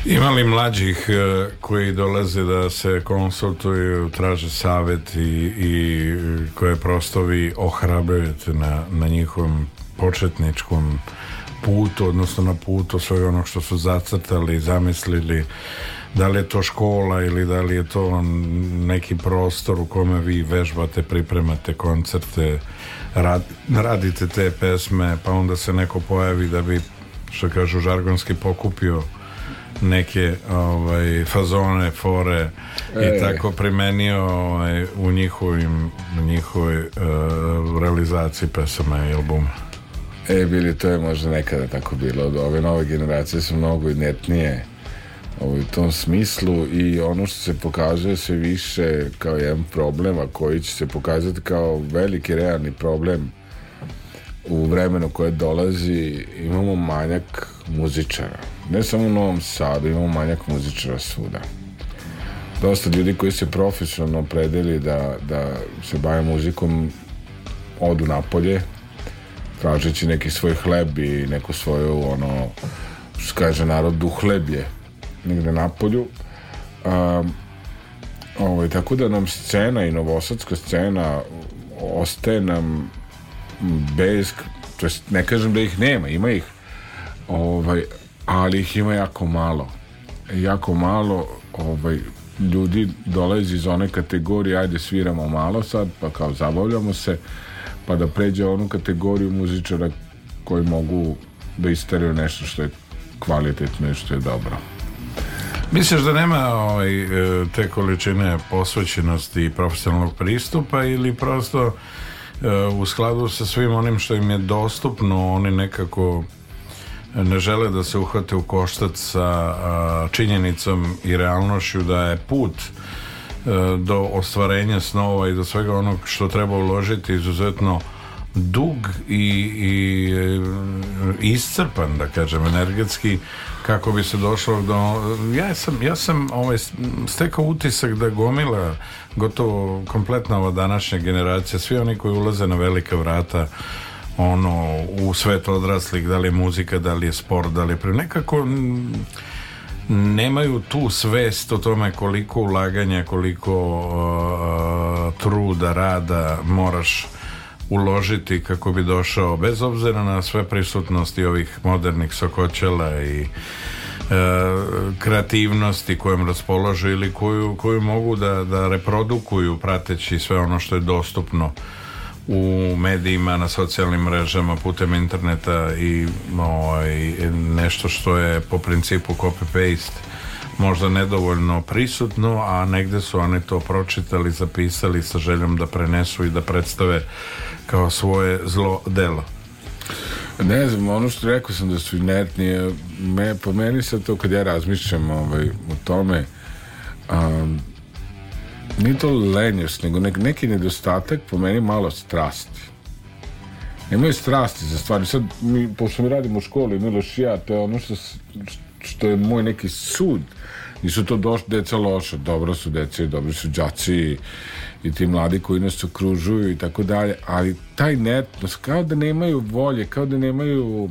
Ima li mlađih e, koji dolaze da se konsultuju, traže savjet i, i e, koje prosto vi ohrabrujete na, na njihovom početničkom putu, odnosno na putu svega onog što su zacrtali, zamislili, da li je to škola ili da li je to neki prostor u kome vi vežbate, pripremate koncerte, rad, radite te pesme, pa onda se neko pojavi da bi, što kažu, žargonski pokupio neke ovaj, fazone, fore e. i tako primenio ovaj, u njihovim, njihovoj uh, realizaciji pesama i albuma. E, bili, to je možda nekada tako bilo. Ove nove generacije su mnogo inertnije ovaj, u tom smislu i ono što se pokazuje sve više kao jedan problem, a koji će se pokazati kao veliki realni problem u vremenu koje dolazi, imamo manjak muzičara. Ne samo u Novom Sadu, imamo manjak muzičara svuda. Dosta ljudi koji se profesionalno predeli da, da se bave muzikom odu napolje, tražeći neki svoj hleb i neko svoju ono kaže narod duhlebje negde na polju um, ovaj, tako da nam scena i novosadska scena ostaje nam bez to jest ne kažem da ih nema ima ih ovaj, ali ih ima jako malo jako malo ovaj, ljudi dolazi iz one kategorije ajde sviramo malo sad pa kao zabavljamo se pa da pređe onu kategoriju muzičara koji mogu da isteraju nešto što je kvalitetno i što je dobro. Misliš da nema ovaj, e, te količine posvećenosti i profesionalnog pristupa ili prosto e, u skladu sa svim onim što im je dostupno oni nekako ne žele da se uhvate u koštac sa činjenicom i realnošću da je put E, do ostvarenja snova i do svega onog što treba uložiti izuzetno dug i, i e, iscrpan da kažem energetski kako bi se došlo do ja sam, ja sam ovaj, stekao utisak da gomila gotovo kompletna ova današnja generacija svi oni koji ulaze na velika vrata ono u svet odraslih da li je muzika, da li je sport da li je pre nekako m, nemaju tu svest o tome koliko ulaganja, koliko uh, truda, rada moraš uložiti kako bi došao bez obzira na sve prisutnosti ovih modernih sokoćela i e, kreativnosti kojom raspoložu ili koju, koju mogu da, da reprodukuju prateći sve ono što je dostupno u medijima, na socijalnim mrežama, putem interneta i ovaj, nešto što je po principu copy-paste možda nedovoljno prisutno, a negde su oni to pročitali, zapisali sa željom da prenesu i da predstave kao svoje zlo delo. Ne znam, ono što rekao sam da su inertnije, me, po meni sad to kad ja razmišljam ovaj, o tome, um, nije to lenjost, nego neki nedostatak po meni malo strasti. Nemaju strasti za stvari. Sad, mi, pošto mi radimo u školi, Miloš i ja, to je ono što, što je moj neki sud. Nisu to došli deca loša, dobro su deca i dobri su džaci i ti mladi koji nas okružuju i tako dalje, ali taj netnost, kao da nemaju volje, kao da nemaju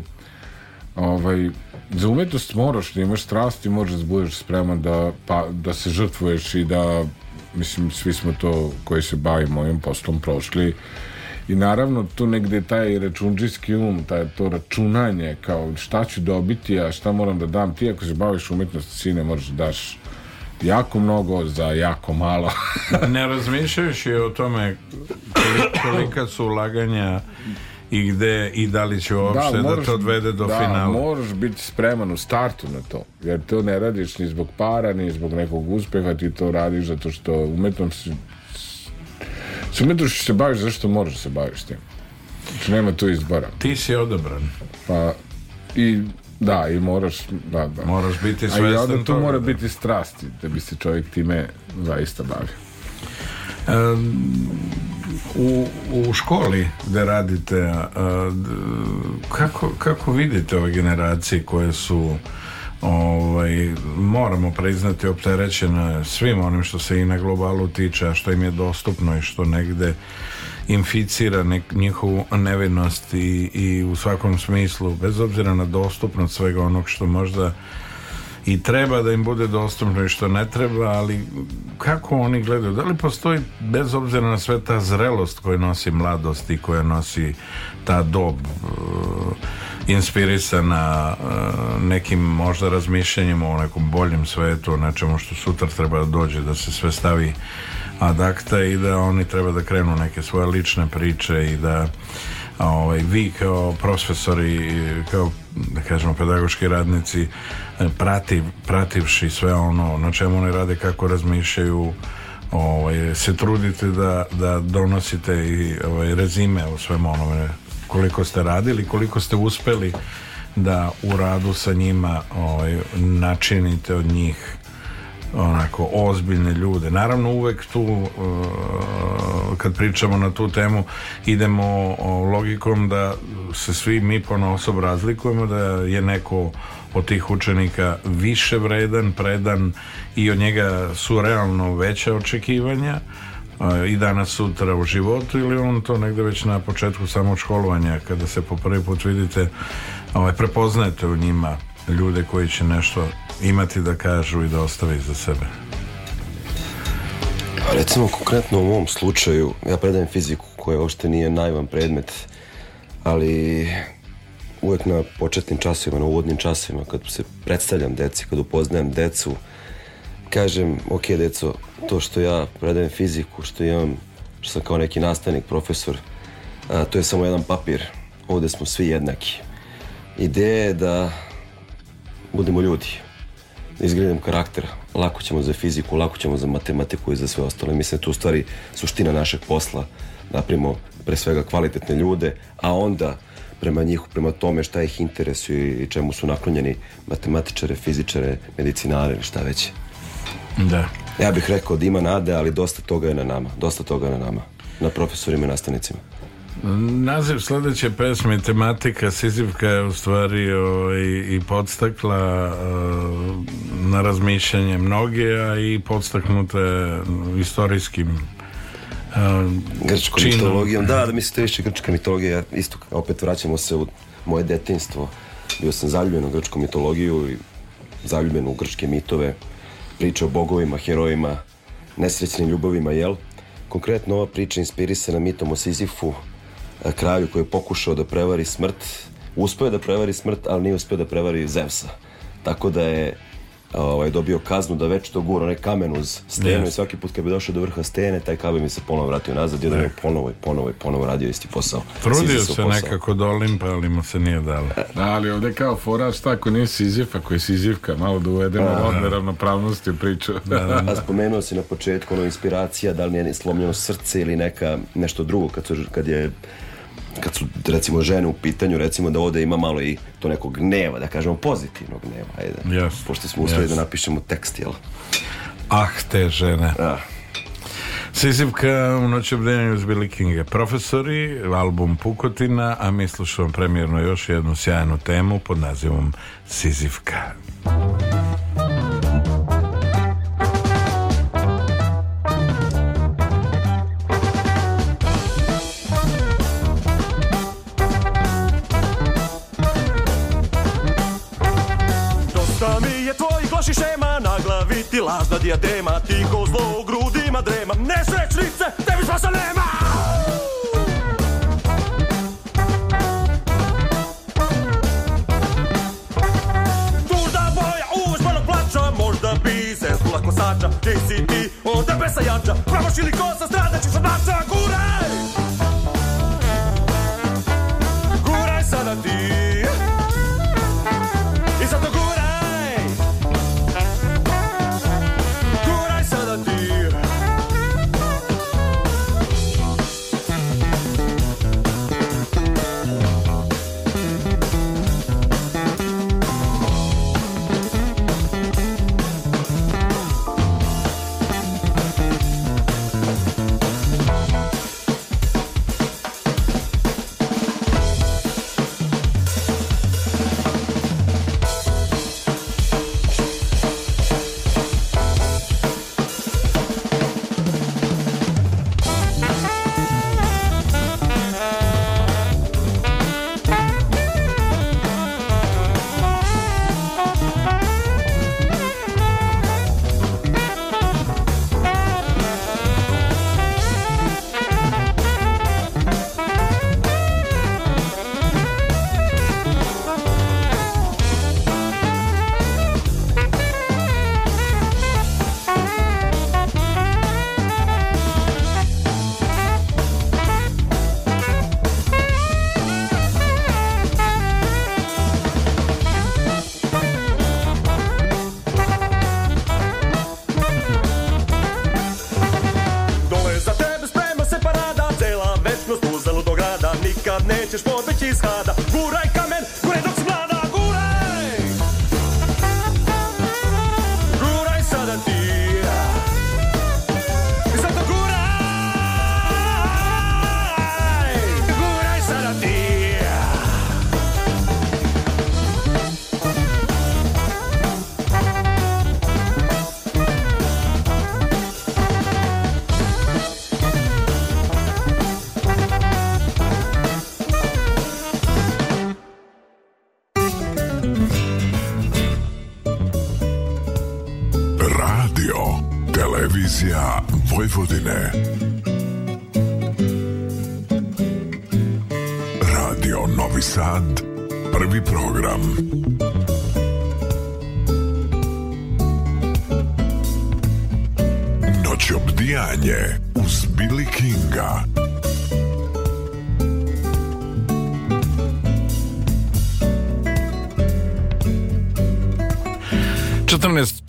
ovaj, za umetnost moraš da imaš strast i možeš da budeš spreman da, pa, da se žrtvuješ i da mislim, svi smo to koji se bavimo ovim poslom prošli i naravno tu negde taj računđijski um, taj, to računanje kao šta ću dobiti, a šta moram da dam ti ako se baviš umetnosti sine možeš da daš jako mnogo za jako malo. ne razmišljaš razmišljajući o tome kolika su ulaganja i gde i da li će uopšte da, moraš, da to odvede do da, finala. moraš biti spreman u startu na to, jer to ne radiš ni zbog para, ni zbog nekog uspeha, ti to radiš zato što umetnom si, s umetnošću se baviš zašto moraš da se baviš tim. Znači, nema tu izbora. Ti si odabran. Pa, i da, i moraš, da, da. Moraš biti svestan toga. A i onda tu toga, mora da. biti strasti da bi se čovjek time zaista bavio. Um, u, u školi da radite a, a, kako, kako vidite ove generacije koje su ovaj, moramo priznati opterećene svim onim što se i na globalu tiče, a što im je dostupno i što negde inficira nek, njihovu nevinost i, i u svakom smislu, bez obzira na dostupnost svega onog što možda i treba da im bude dostupno i što ne treba, ali kako oni gledaju? Da li postoji, bez obzira na sve, ta zrelost koju nosi mladost i koja nosi ta dob e, inspirisana e, nekim možda razmišljanjima o nekom boljem svetu, o nečemu što sutra treba da dođe, da se sve stavi adakta i da oni treba da krenu neke svoje lične priče i da ovaj, vi kao profesori, kao da kažemo pedagoški radnici prativ, prativši sve ono na čemu oni rade, kako razmišljaju ovaj, se trudite da, da donosite i ovaj, rezime o svemu onome koliko ste radili, koliko ste uspeli da u radu sa njima ovaj, načinite od njih onako ozbiljne ljude. Naravno uvek tu eh, kad pričamo na tu temu idemo logikom da se svi mi po osob razlikujemo da je neko od tih učenika više vredan, predan i od njega su realno veća očekivanja i danas sutra u životu ili on to negde već na početku samog školovanja kada se po prvi put vidite ovaj, prepoznajete u njima ljude koji će nešto imati da kažu i da ostave iza sebe Recimo konkretno u mom slučaju ja predajem fiziku koja uopšte nije najvan predmet ali uvek na početnim časovima, na uvodnim časovima, kad se predstavljam deci, kad upoznajem decu, kažem, ok, deco, to što ja predajem fiziku, što imam, što sam kao neki nastavnik, profesor, a, to je samo jedan papir. Ovde smo svi jednaki. Ideja je da budemo ljudi, da izgledamo karakter. Lako ćemo za fiziku, lako ćemo za matematiku i za sve ostalo. Mislim, da tu u stvari suština našeg posla da napravimo pre svega kvalitetne ljude, a onda prema njih, prema tome šta ih interesuje i čemu su naklonjeni matematičare, fizičare, medicinare ili šta već. Da. Ja bih rekao da ima nade, ali dosta toga je na nama. Dosta toga je na nama. Na profesorima i nastavnicima. Naziv sledeće pesme tematika Sizivka je u stvari o, ovaj, i, i podstakla o, eh, na razmišljanje mnoge, a i podstaknuta istorijskim Ehm, grčkom činom. mitologijom. Da, da mi se to više grčka mitologija. Isto opet vraćamo se u moje detinstvo. Bio sam zaljubljen u grčku mitologiju i zaljubljen u grčke mitove. Priča o bogovima, herojima, nesrećnim ljubavima, jel? Konkretno ova priča inspirisana mitom o Sizifu, e, kralju koji je pokušao da prevari smrt. Uspeo je da prevari smrt, ali nije uspeo da prevari Zevsa. Tako da je ovaj, dobio kaznu da već to gura onaj kamen uz stenu yes. i svaki put kad bi došao do vrha stene, taj kamen mi se ponovo vratio nazad i onda mi ponovo i ponovo i ponovo radio isti posao. Trudio se posao. nekako do da Olimpa, ali mu se nije dalo. Da, ali ovde kao fora šta ako nije Sizif, ako je Sizifka, malo da uvedemo da. rodne ravnopravnosti u priču. Da, da, da. A spomenuo si na početku ono inspiracija, da li je slomljeno srce ili neka, nešto drugo kad, su, kad je kad su recimo žene u pitanju, recimo da ovde ima malo i to nekog gneva, da kažemo pozitivnog gneva, ajde. Yes. Pošto smo uspeli yes. da napišemo tekst, jel? Ah, te žene. Ah. Da. Sisipka u noće brenju uz Billy Kinge Profesori, album Pukotina, a mi slušamo premjerno još jednu sjajnu temu pod nazivom Sizivka. dijadema Tiho zlo u grudima drema Nesrećnice, tebi spasa nema Tužna boja, užmano plača Možda bi se zbula kosača Ti si ti, onda besa jača Pravoš ili kosa, stradaćeš od naša gura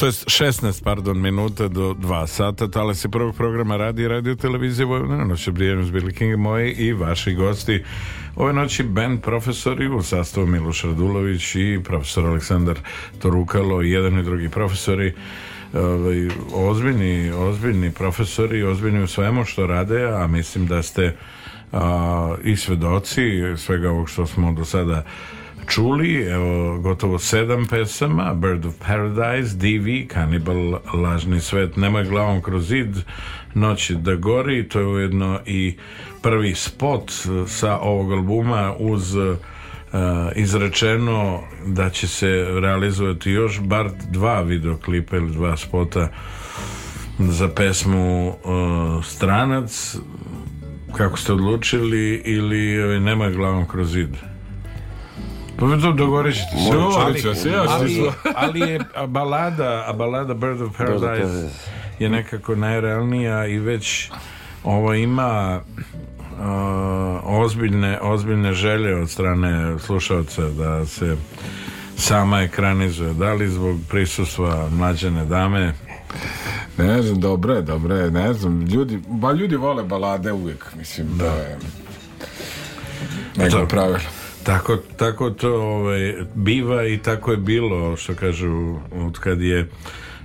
je 16, pardon, minuta do 2 sata, tale se prvog programa radi radio televizije Vojvodina, noć obrijenu s Billy King, moji i vaši gosti. Ove noći band profesori u sastavu Miloš Radulović i profesor Aleksandar Torukalo, i jedan i drugi profesori ovaj, ozbiljni, ozbiljni profesori, ozbiljni u svemu što rade, a mislim da ste a, i svedoci svega ovog što smo do sada čuli, evo, gotovo sedam pesama, Bird of Paradise, DV, Cannibal, Lažni svet, Nema glavom kroz zid, Noć da gori, to je ujedno i prvi spot sa ovog albuma uz e, izrečeno da će se realizovati još bar dva videoklipa ili dva spota za pesmu e, Stranac kako ste odlučili ili e, nema glavom kroz zid? Pa to dogovorit ćete se. Ali, se ali, ali je a balada, a balada Bird of Paradise je nekako najrealnija i već ovo ima uh, ozbiljne, ozbiljne želje od strane slušalca da se sama ekranizuje. Da li zbog prisustva mlađene dame ne znam, dobro je, dobro je, ne znam, ljudi, ba ljudi vole balade uvijek, mislim, da, da je neko pravilno. Tako, tako to ovaj, biva i tako je bilo, što kažu, od kad je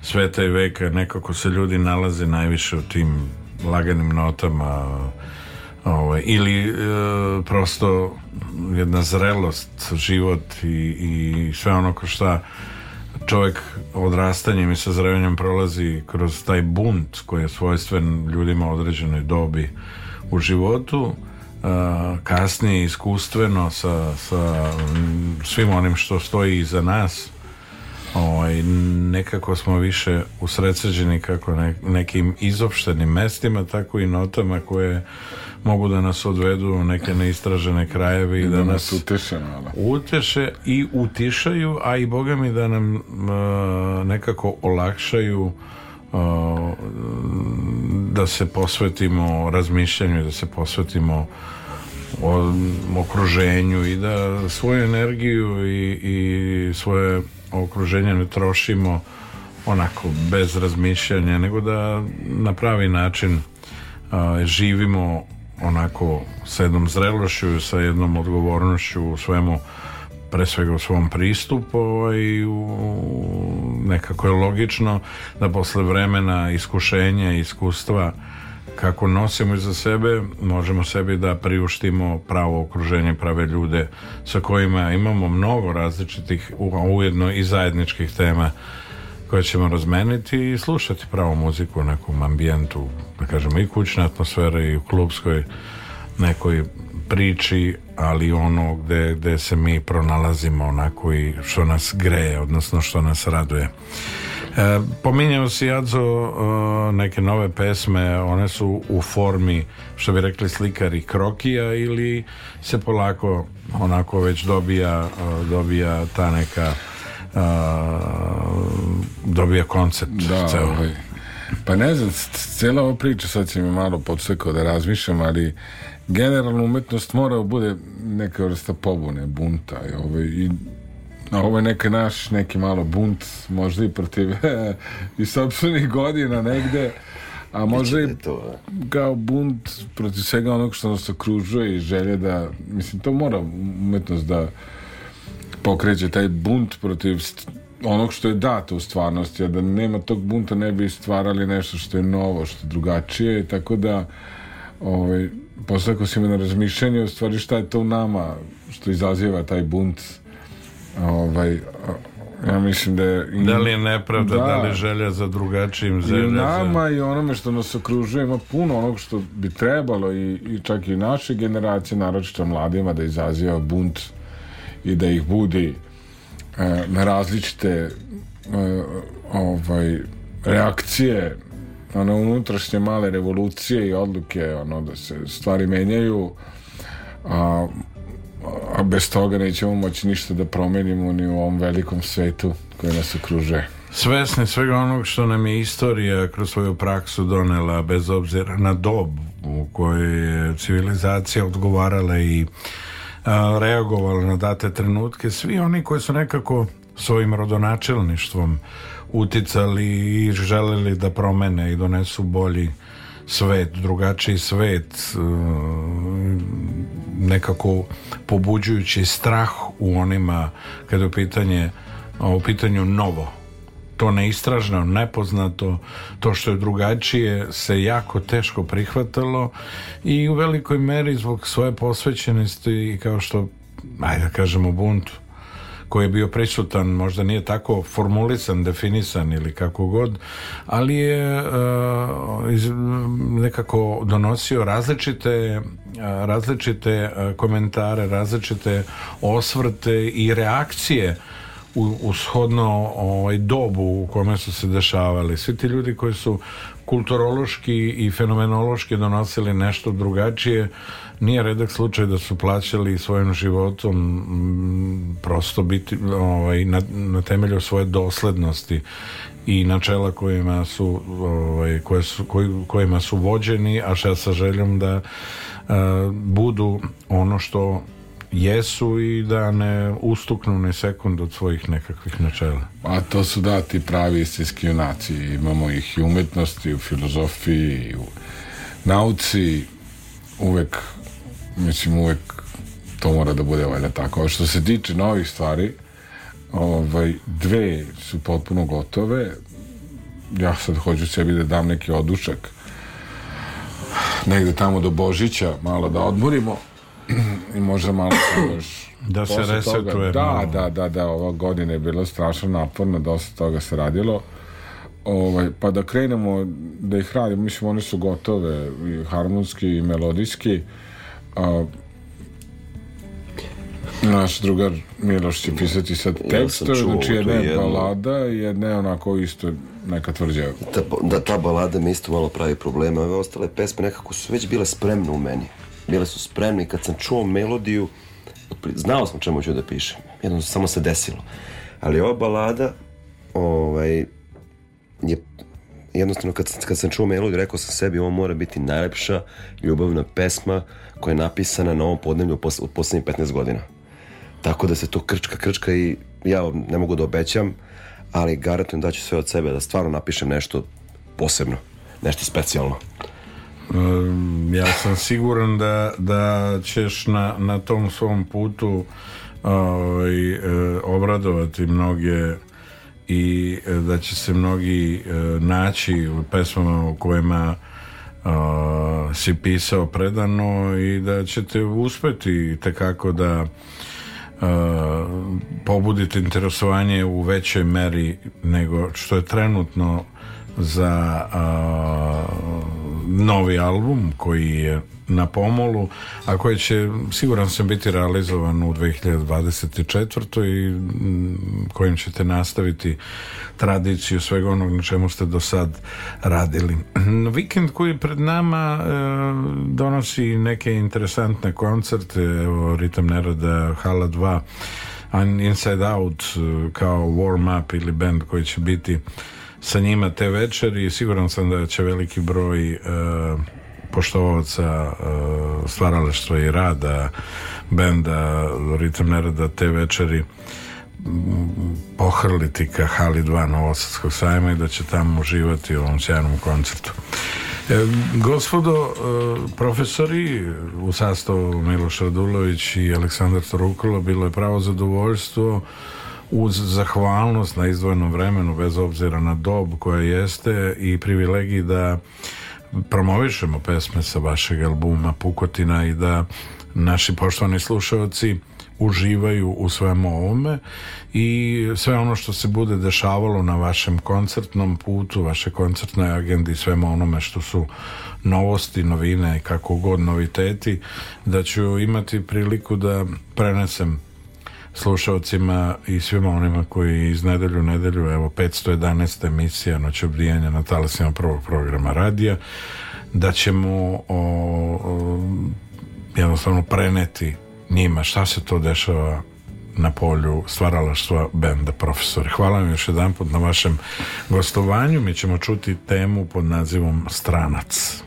sveta i veka, nekako se ljudi nalaze najviše u tim laganim notama ovaj, ili e, prosto jedna zrelost, život i, i sve ono ko šta čovjek odrastanjem i sazrevanjem prolazi kroz taj bunt koji je svojstven ljudima određenoj dobi u životu kasnije iskustveno sa, sa svim onim što stoji iza nas ovaj, nekako smo više usredsređeni kako ne, nekim izopštenim mestima tako i notama koje mogu da nas odvedu u neke neistražene krajeve i, i da, da, nas uteše, malo. Da? uteše i utišaju a i boga mi da nam uh, nekako olakšaju da se posvetimo razmišljanju da se posvetimo o okruženju i da svoju energiju i, i svoje okruženje ne trošimo onako bez razmišljanja nego da na pravi način a, živimo onako sa jednom zrelošću sa jednom odgovornošću u svemu pre svega u svom pristupu ovaj, u, nekako je logično da posle vremena iskušenja i iskustva kako nosimo iza sebe možemo sebi da priuštimo pravo okruženje, prave ljude sa kojima imamo mnogo različitih ujedno i zajedničkih tema koje ćemo razmeniti i slušati pravu muziku u nekom ambijentu da kažemo i kućne atmosfere i u klubskoj nekoj priči, ali ono gde, gde se mi pronalazimo onako i što nas greje, odnosno što nas raduje. E, pominjao si Jadzo e, neke nove pesme, one su u formi, što bi rekli slikari krokija ili se polako onako već dobija, e, dobija ta neka e, dobija koncept da, ceo. Ovaj, Pa ne znam, cijela ova priča sad će mi malo podsekao da razmišljam, ali generalno umetnost mora da bude neka vrsta pobune, bunta i, ovaj, i da. ovo je neki naš, neki malo bunt, možda i protiv i sobstvenih godina negde, a možda i da. kao bunt protiv svega onog što nas okružuje i želje da, mislim, to mora umetnost da pokreće taj bunt protiv onog što je dato u stvarnosti, a da nema tog bunta ne bi stvarali nešto što je novo, što je drugačije, tako da ovaj, postakao si me na razmišljanje u stvari šta je to u nama što izaziva taj bunt ovaj, ja mislim da je... Da li je nepravda, da, da li želja za drugačijim zemljama? I nama i onome što nas okružuje ima puno onog što bi trebalo i, i čak i naše generacije, naročito mladima, da izaziva bunt i da ih budi E, na različite e, ovaj reakcije na unutrašnje male revolucije i odluke ono da se stvari menjaju a, a bez toga nećemo moći ništa da promenimo ni u ovom velikom svetu koji nas okruže Svesni svega onog što nam je istorija kroz svoju praksu donela bez obzira na dob u kojoj je civilizacija odgovarala i reagovali na date trenutke, svi oni koji su nekako svojim rodonačelništvom uticali i želeli da promene i donesu bolji svet, drugačiji svet, nekako pobuđujući strah u onima kada je u pitanje, u pitanju novo to neistraženo, nepoznato, to što je drugačije se jako teško prihvatalo i u velikoj meri zbog svoje posvećenosti i kao što, ajde da kažemo, buntu koji je bio prisutan, možda nije tako formulisan, definisan ili kako god, ali je uh, iz, nekako donosio različite uh, različite uh, komentare, različite osvrte i reakcije u, ushodno ovaj, dobu u kome su se dešavali. Svi ti ljudi koji su kulturološki i fenomenološki donosili nešto drugačije, nije redak slučaj da su plaćali svojim životom mm, prosto biti ovaj, na, na temelju svoje doslednosti i načela kojima su, ovaj, koje su koj, kojima su vođeni, a šta sa željom da a, eh, budu ono što jesu i da ne ustuknu ni sekund od svojih nekakvih načela. A to su da ti pravi istinski junaci. Imamo ih i umetnosti, i u filozofiji, i u nauci. Uvek, mislim, uvek to mora da bude valjda tako. A što se tiče novih stvari, ovaj, dve su potpuno gotove. Ja sad hoću sebi da dam neki odušak negde tamo do Božića, malo da odmorimo i može malo još da se resetuje da, da, da, da, ova godina je bila strašno naporna dosta toga se radilo ovaj, pa da krenemo da ih radimo, mislim one su gotove i harmonski i melodijski a, naš drugar Miloš će pisati sad tekstove, ja znači jedna je balada i jedna je onako isto neka tvrđava. da, da, ta balada mi isto malo pravi problema, ove ostale pesme nekako su već bile spremne u meni bile su spremne i kad sam čuo melodiju, znao sam čemu ću da pišem. Jedno samo se desilo. Ali ova balada ovaj, je jednostavno kad, kad sam čuo melodiju rekao sam sebi ovo mora biti najlepša ljubavna pesma koja je napisana na ovom podnevlju od poslednjih 15 godina. Tako da se to krčka, krčka i ja ne mogu da obećam, ali garantujem da ću sve od sebe da stvarno napišem nešto posebno, nešto specijalno. Ehm, ja sam siguran da, da ćeš na, na tom svom putu ovaj, eh, obradovati mnoge i eh, da će se mnogi eh, naći u pesmama u kojima Uh, si pisao predano i da ćete uspeti tekako da uh, pobudite interesovanje u većoj meri nego što je trenutno za uh, novi album koji je na pomolu a koji će siguran sam biti realizovan u 2024. i mm, kojim ćete nastaviti tradiciju svega onog na čemu ste do sad radili vikend koji je pred nama e, donosi neke interesantne koncerte evo Ritam Nerada Hala 2 An Inside Out e, kao warm up ili band koji će biti sa njima te večeri i siguran sam da će veliki broj e, poštovaca e, stvaralaštva i rada benda Ritam Nerada te večeri pohrliti ka Hali 2 Novosadskog sajma i da će tamo uživati u ovom sjajnom koncertu. E, gospodo e, profesori u sastavu Miloš Radulović i Aleksandar Torukolo bilo je pravo zadovoljstvo uz zahvalnost na izdvojenom vremenu bez obzira na dob koja jeste i privilegiji da promovišemo pesme sa vašeg albuma Pukotina i da naši poštovani slušalci uživaju u svemu ovome i sve ono što se bude dešavalo na vašem koncertnom putu, vaše koncertnoj agendi, svemu onome što su novosti, novine i kako god noviteti, da ću imati priliku da prenesem slušalcima i svima onima koji iz nedelju u nedelju, evo 511. emisija Noć obdijanja na talasima prvog programa radija, da ćemo o, o, jednostavno preneti njima šta se to dešava na polju stvaralaštva benda Profesor. Hvala vam još jedan put na vašem gostovanju. Mi ćemo čuti temu pod nazivom Stranac.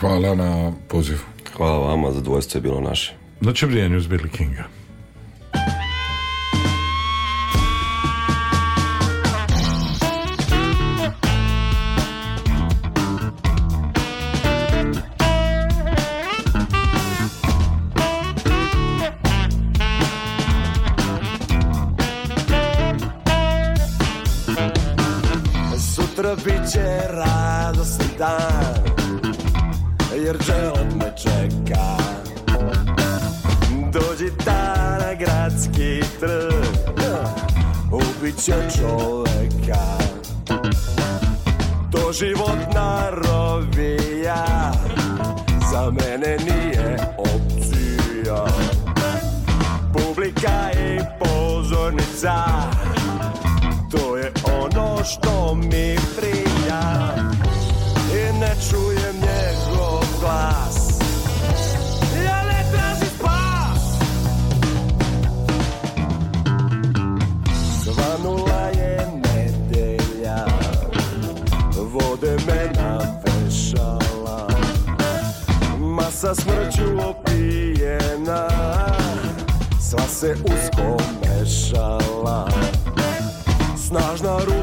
Hvala na pozivu. Hvala vama, zadovoljstvo je bilo naše. Noć obdijanja uz Billy Kinga. dan Jer dželat da me čeka Dođi ta na gradski trg Ubit će čoveka To životna rovija Za mene nije opcija Publika i pozornica sa smrću opijena Sva se usko mešala Snažna ruka